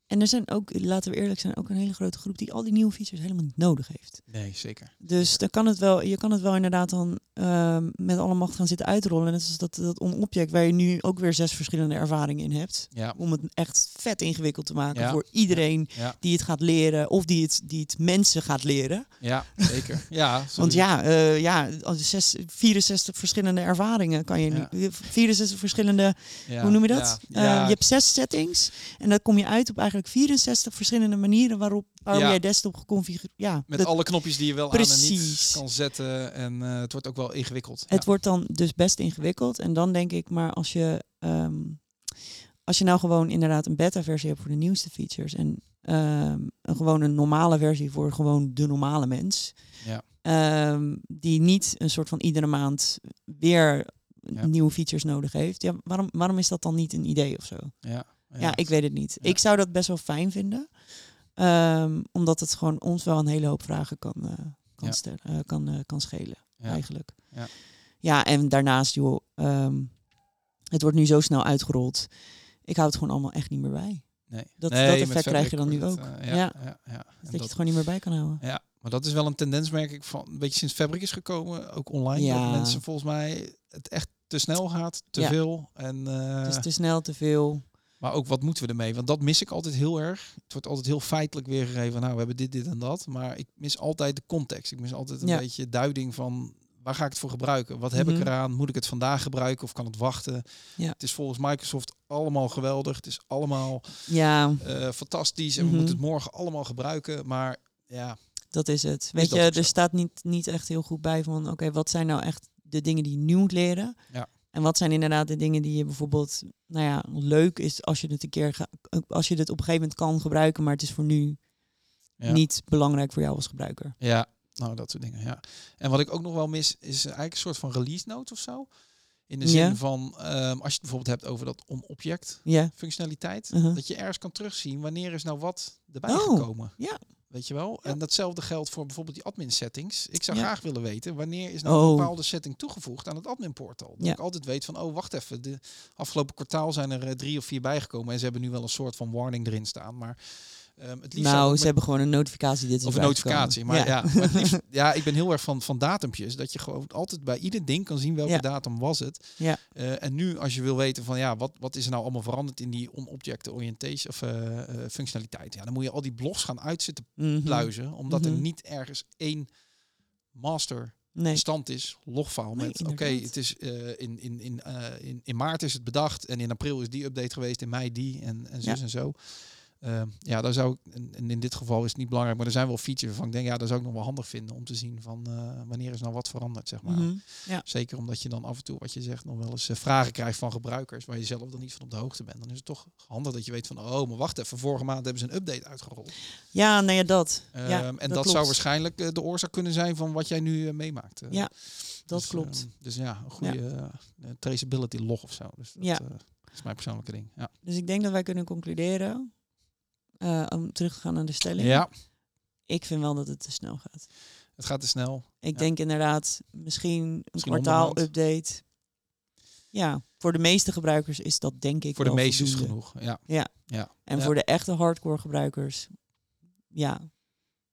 Speaker 2: En er zijn ook, laten we eerlijk zijn, ook een hele grote groep die al die nieuwe features helemaal niet nodig heeft.
Speaker 1: Nee, zeker.
Speaker 2: Dus dan kan het wel, je kan het wel inderdaad dan um, met alle macht gaan zitten uitrollen. Net als dat, dat on-object waar je nu ook weer zes verschillende ervaringen in hebt.
Speaker 1: Ja.
Speaker 2: Om het echt vet ingewikkeld te maken
Speaker 1: ja.
Speaker 2: voor iedereen
Speaker 1: ja.
Speaker 2: die het gaat leren of die het, die het mensen gaat leren.
Speaker 1: Ja, zeker. ja,
Speaker 2: Want ja, uh, ja zes, 64 verschillende ervaringen kan je nu. 64 verschillende, hoe noem je dat? Uh, je hebt zes settings en dan kom je uit op eigenlijk 64 verschillende manieren waarop BI ja. Desktop geconfigureerd. Ja,
Speaker 1: met alle knopjes die je wel Precies. aan en niet kan zetten en uh, het wordt ook wel ingewikkeld.
Speaker 2: Het ja. wordt dan dus best ingewikkeld en dan denk ik, maar als je um, als je nou gewoon inderdaad een beta versie hebt voor de nieuwste features en um, een gewoon een normale versie voor gewoon de normale mens,
Speaker 1: ja.
Speaker 2: um, die niet een soort van iedere maand weer ja. nieuwe features nodig heeft, ja, waarom, waarom is dat dan niet een idee of zo?
Speaker 1: Ja.
Speaker 2: Ja, ja, ik weet het niet. Ja. Ik zou dat best wel fijn vinden. Um, omdat het gewoon ons wel een hele hoop vragen kan, uh, kan,
Speaker 1: Ja.
Speaker 2: stellen, eh, kan, eh, kan schelen, eigenlijk.
Speaker 1: Ja.
Speaker 2: ja, en daarnaast, joh, ehm, het wordt nu zo snel uitgerold. Ik hou het gewoon allemaal echt niet meer bij.
Speaker 1: Nee.
Speaker 2: Dat-
Speaker 1: Nee,
Speaker 2: dat effect krijg je dan nu ook.
Speaker 1: het, eh, ja,
Speaker 2: Ja.
Speaker 1: ja, ja. En
Speaker 2: Dat, je
Speaker 1: dat-
Speaker 2: het gewoon niet meer bij kan houden.
Speaker 1: Ja, maar dat is wel een tendens, merk ik, van een beetje sinds Fabric is gekomen, ook online.
Speaker 2: Ja.
Speaker 1: Dat mensen volgens mij het echt te snel gaat, te
Speaker 2: Ja.
Speaker 1: veel. En, eh,
Speaker 2: Het is te snel, te veel.
Speaker 1: Maar ook wat moeten we ermee? Want dat mis ik altijd heel erg. Het wordt altijd heel feitelijk weergegeven. Nou, we hebben dit, dit en dat. Maar ik mis altijd de context. Ik mis altijd een
Speaker 2: Ja.
Speaker 1: beetje duiding van waar ga ik het voor gebruiken? Wat heb ik
Speaker 2: Mhm.
Speaker 1: eraan? Moet ik het vandaag gebruiken of kan het wachten?
Speaker 2: Ja.
Speaker 1: Het is volgens Microsoft allemaal geweldig. Het is allemaal
Speaker 2: Ja,
Speaker 1: eh, fantastisch en we
Speaker 2: Mhm.
Speaker 1: moeten het morgen allemaal gebruiken. Maar ja,
Speaker 2: dat is het. Weet je, er
Speaker 1: zo?
Speaker 2: staat niet, niet echt heel goed bij van... oké, wat zijn nou echt de dingen die je nu moet leren?
Speaker 1: Ja.
Speaker 2: En wat zijn inderdaad de dingen die je bijvoorbeeld... nou ja, leuk is als je het een keer... ga- als je het op een gegeven moment kan gebruiken... maar het is voor nu
Speaker 1: ja.
Speaker 2: niet belangrijk voor jou als gebruiker.
Speaker 1: Ja, nou dat soort dingen. Ja. En wat ik ook nog wel mis, is eigenlijk een soort van release note of zo. In de zin van, ehm, als je het bijvoorbeeld hebt over dat on-object functionaliteit,
Speaker 2: Uh-huh.
Speaker 1: dat je ergens kan terugzien wanneer is nou wat erbij
Speaker 2: Oh,
Speaker 1: gekomen.
Speaker 2: ja.
Speaker 1: Weet je wel?
Speaker 2: Ja.
Speaker 1: En datzelfde geldt voor bijvoorbeeld die admin settings. Ik zou
Speaker 2: Ja.
Speaker 1: graag willen weten wanneer is nou
Speaker 2: Oh.
Speaker 1: een bepaalde setting toegevoegd aan het admin portal. Dat
Speaker 2: Ja.
Speaker 1: ik altijd weet van, oh wacht even, de afgelopen kwartaal zijn er eh, drie of vier bijgekomen en ze hebben nu wel een soort van warning erin staan. Maar ehm, het liefst
Speaker 2: nou,
Speaker 1: met-
Speaker 2: ze hebben gewoon een notificatie. Dit
Speaker 1: of een
Speaker 2: erbij
Speaker 1: notificatie. Maar ja, maar liefst- ja, ik ben heel erg van, van datumpjes. Dat je gewoon altijd bij ieder ding kan zien welke
Speaker 2: Ja.
Speaker 1: datum was het.
Speaker 2: Ja.
Speaker 1: Eh, en nu, als je wil weten van ja, wat, wat is er nou allemaal veranderd in die on-object orientation of eh, eh, functionaliteit. Ja, dan moet je al die blogs gaan uitzitten
Speaker 2: Mhm.
Speaker 1: pluizen. Omdat er
Speaker 2: Mhm.
Speaker 1: niet ergens één master
Speaker 2: Nee.
Speaker 1: bestand is, logfile
Speaker 2: Nee,
Speaker 1: met oké, het is in, in, in, in, in maart is het bedacht en in april is die update geweest, in mei die en, en zus
Speaker 2: Ja.
Speaker 1: en zo. Eh, ja, daar zou ik, en- in dit geval is het niet belangrijk, maar er zijn wel features van ik denk, ja, dat zou ik nog wel handig vinden om te zien van eh, wanneer is nou wat veranderd, zeg maar.
Speaker 2: Mhm.
Speaker 1: Zeker omdat je dan af en toe, wat je zegt, nog wel eens eh, vragen krijgt van gebruikers waar je zelf dan niet van op de hoogte bent. Dan is het toch handig dat je weet van, oh, maar wacht even, vorige maand hebben ze een update uitgerold.
Speaker 2: Ja, nou ja, dat.
Speaker 1: Ehm,
Speaker 2: ja,
Speaker 1: en dat,
Speaker 2: klopt.
Speaker 1: zou waarschijnlijk eh, de oorzaak kunnen zijn van wat jij nu meemaakt.
Speaker 2: Ja, dat
Speaker 1: dus,
Speaker 2: klopt.
Speaker 1: ehm, dus ja, een goede traceability log of zo. Dus dat
Speaker 2: Ja.
Speaker 1: eh, is mijn persoonlijke ding. Ja.
Speaker 2: Dus ik denk dat wij kunnen concluderen, eh, om terug te gaan naar de stelling.
Speaker 1: ja,
Speaker 2: Ik vind wel dat het te snel gaat.
Speaker 1: het gaat te snel.
Speaker 2: Ik
Speaker 1: Ja.
Speaker 2: denk inderdaad misschien een
Speaker 1: Misschien
Speaker 2: kwartaal-update. Ja, voor de meeste gebruikers is dat denk ik
Speaker 1: Voor de
Speaker 2: wel
Speaker 1: meesten is genoeg. Ja.
Speaker 2: Ja.
Speaker 1: ja.
Speaker 2: En
Speaker 1: Ja.
Speaker 2: voor de echte hardcore gebruikers, ja,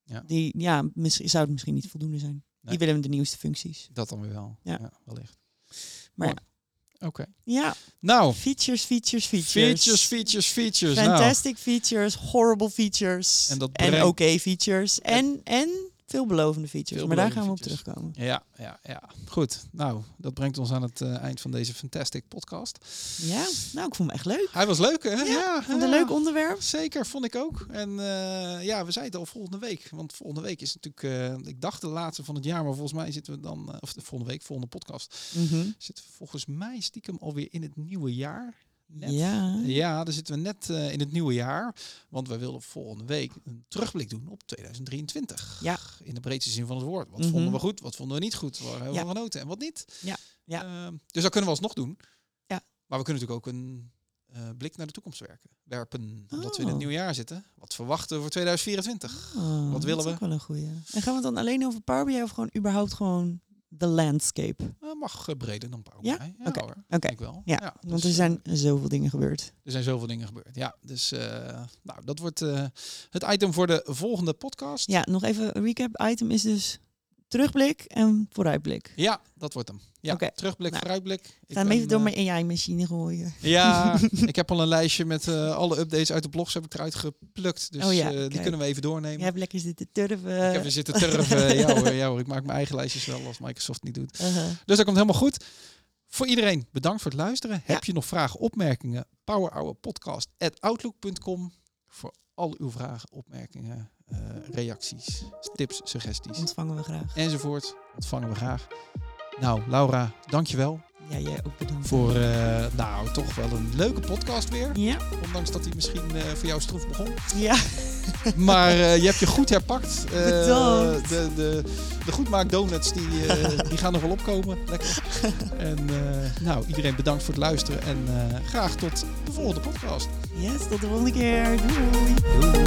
Speaker 1: Ja.
Speaker 2: die ja, misschien, zou het misschien niet voldoende zijn.
Speaker 1: Nee.
Speaker 2: Die willen de nieuwste functies.
Speaker 1: Dat dan weer wel. Ja,
Speaker 2: Ja.
Speaker 1: wellicht.
Speaker 2: Maar
Speaker 1: Oké.
Speaker 2: Ja,
Speaker 1: Nou,
Speaker 2: features, features, features.
Speaker 1: features, features, features. Nou,
Speaker 2: Fantastic features, horrible features.
Speaker 1: En dat
Speaker 2: en oké features. En, en veelbelovende features. maar daar gaan we op terugkomen.
Speaker 1: Ja, ja, ja. Goed. Nou, dat brengt ons aan het eh, eind van deze fantastic podcast.
Speaker 2: Ja, nou, ik vond hem echt leuk.
Speaker 1: Hij was leuk, hè?
Speaker 2: Ja, vond een
Speaker 1: ja.
Speaker 2: leuk onderwerp.
Speaker 1: Zeker, vond ik ook. En eh, ja, we zeiden al volgende week. Want volgende week is natuurlijk, eh, ik dacht de laatste van het jaar, maar volgens mij zitten we dan, of de volgende week, volgende podcast,
Speaker 2: Mhm.
Speaker 1: zitten we volgens mij stiekem alweer in het nieuwe jaar. Net.
Speaker 2: Ja.
Speaker 1: Ja, dan zitten we net eh, in het nieuwe jaar. Want wij willen volgende week een terugblik doen op 2023.
Speaker 2: Ja.
Speaker 1: In de breedste zin van het woord. Wat
Speaker 2: Mhm.
Speaker 1: vonden we goed, wat vonden we niet goed, waar hebben we
Speaker 2: Ja.
Speaker 1: genoten en wat niet.
Speaker 2: Ja. Ja.
Speaker 1: Ehm, dus dat kunnen we alsnog doen.
Speaker 2: Ja.
Speaker 1: Maar we kunnen natuurlijk ook een eh, blik naar de toekomst werken. Werpen, omdat we in het
Speaker 2: Oh.
Speaker 1: nieuwe jaar zitten. Wat verwachten we voor 2024?
Speaker 2: Oh,
Speaker 1: Wat willen
Speaker 2: dat is
Speaker 1: we?
Speaker 2: ook wel een goeie. En gaan we het dan alleen over Power BI of gewoon überhaupt gewoon de landscape?
Speaker 1: Eh, mag eh, breder dan Power
Speaker 2: Ja?
Speaker 1: BI.
Speaker 2: Oké.
Speaker 1: Ik wel.
Speaker 2: Ja, want
Speaker 1: dus,
Speaker 2: er
Speaker 1: eh,
Speaker 2: zijn zoveel dingen gebeurd.
Speaker 1: Er zijn zoveel dingen gebeurd. Ja, dus eh, nou, dat wordt eh, het item voor de volgende podcast.
Speaker 2: Ja, nog even een recap. Item is dus terugblik en vooruitblik.
Speaker 1: Ja, dat wordt hem. Ja, terugblik,
Speaker 2: Nou,
Speaker 1: vooruitblik. Ik
Speaker 2: ga even door
Speaker 1: eh,
Speaker 2: mijn AI-machine gooien.
Speaker 1: Ja, ik heb al een lijstje met eh, alle updates uit de blogs heb ik eruit geplukt. Dus
Speaker 2: Oh ja,
Speaker 1: eh, die kunnen we even doornemen.
Speaker 2: Je hebt lekker zitten turven.
Speaker 1: Ik heb weer zitten turven. ja, hoor, ja hoor, ik maak mijn eigen lijstjes wel als Microsoft niet doet.
Speaker 2: Uh-huh.
Speaker 1: Dus dat komt helemaal goed. Voor iedereen, bedankt voor het luisteren.
Speaker 2: Ja.
Speaker 1: Heb je nog vragen, opmerkingen? powerhourpodcast.outlook.com Voor al uw vragen, opmerkingen, reacties, tips, suggesties
Speaker 2: Ontvangen we graag.
Speaker 1: enzovoort. Ontvangen we graag. Nou, Laura, dankjewel
Speaker 2: Ja, jij ook bedankt.
Speaker 1: voor eh, nou, toch wel een leuke podcast weer.
Speaker 2: Ja,
Speaker 1: Ondanks dat hij misschien eh, voor jou stroef begon.
Speaker 2: ja.
Speaker 1: Maar eh, je hebt je goed herpakt.
Speaker 2: Bedankt.
Speaker 1: de, de, de Goedmaak Donuts die, die gaan nog wel opkomen. Lekker. En nou, iedereen bedankt voor het luisteren. En graag tot de volgende podcast.
Speaker 2: Yes, tot de volgende keer. Doei.
Speaker 1: Doei.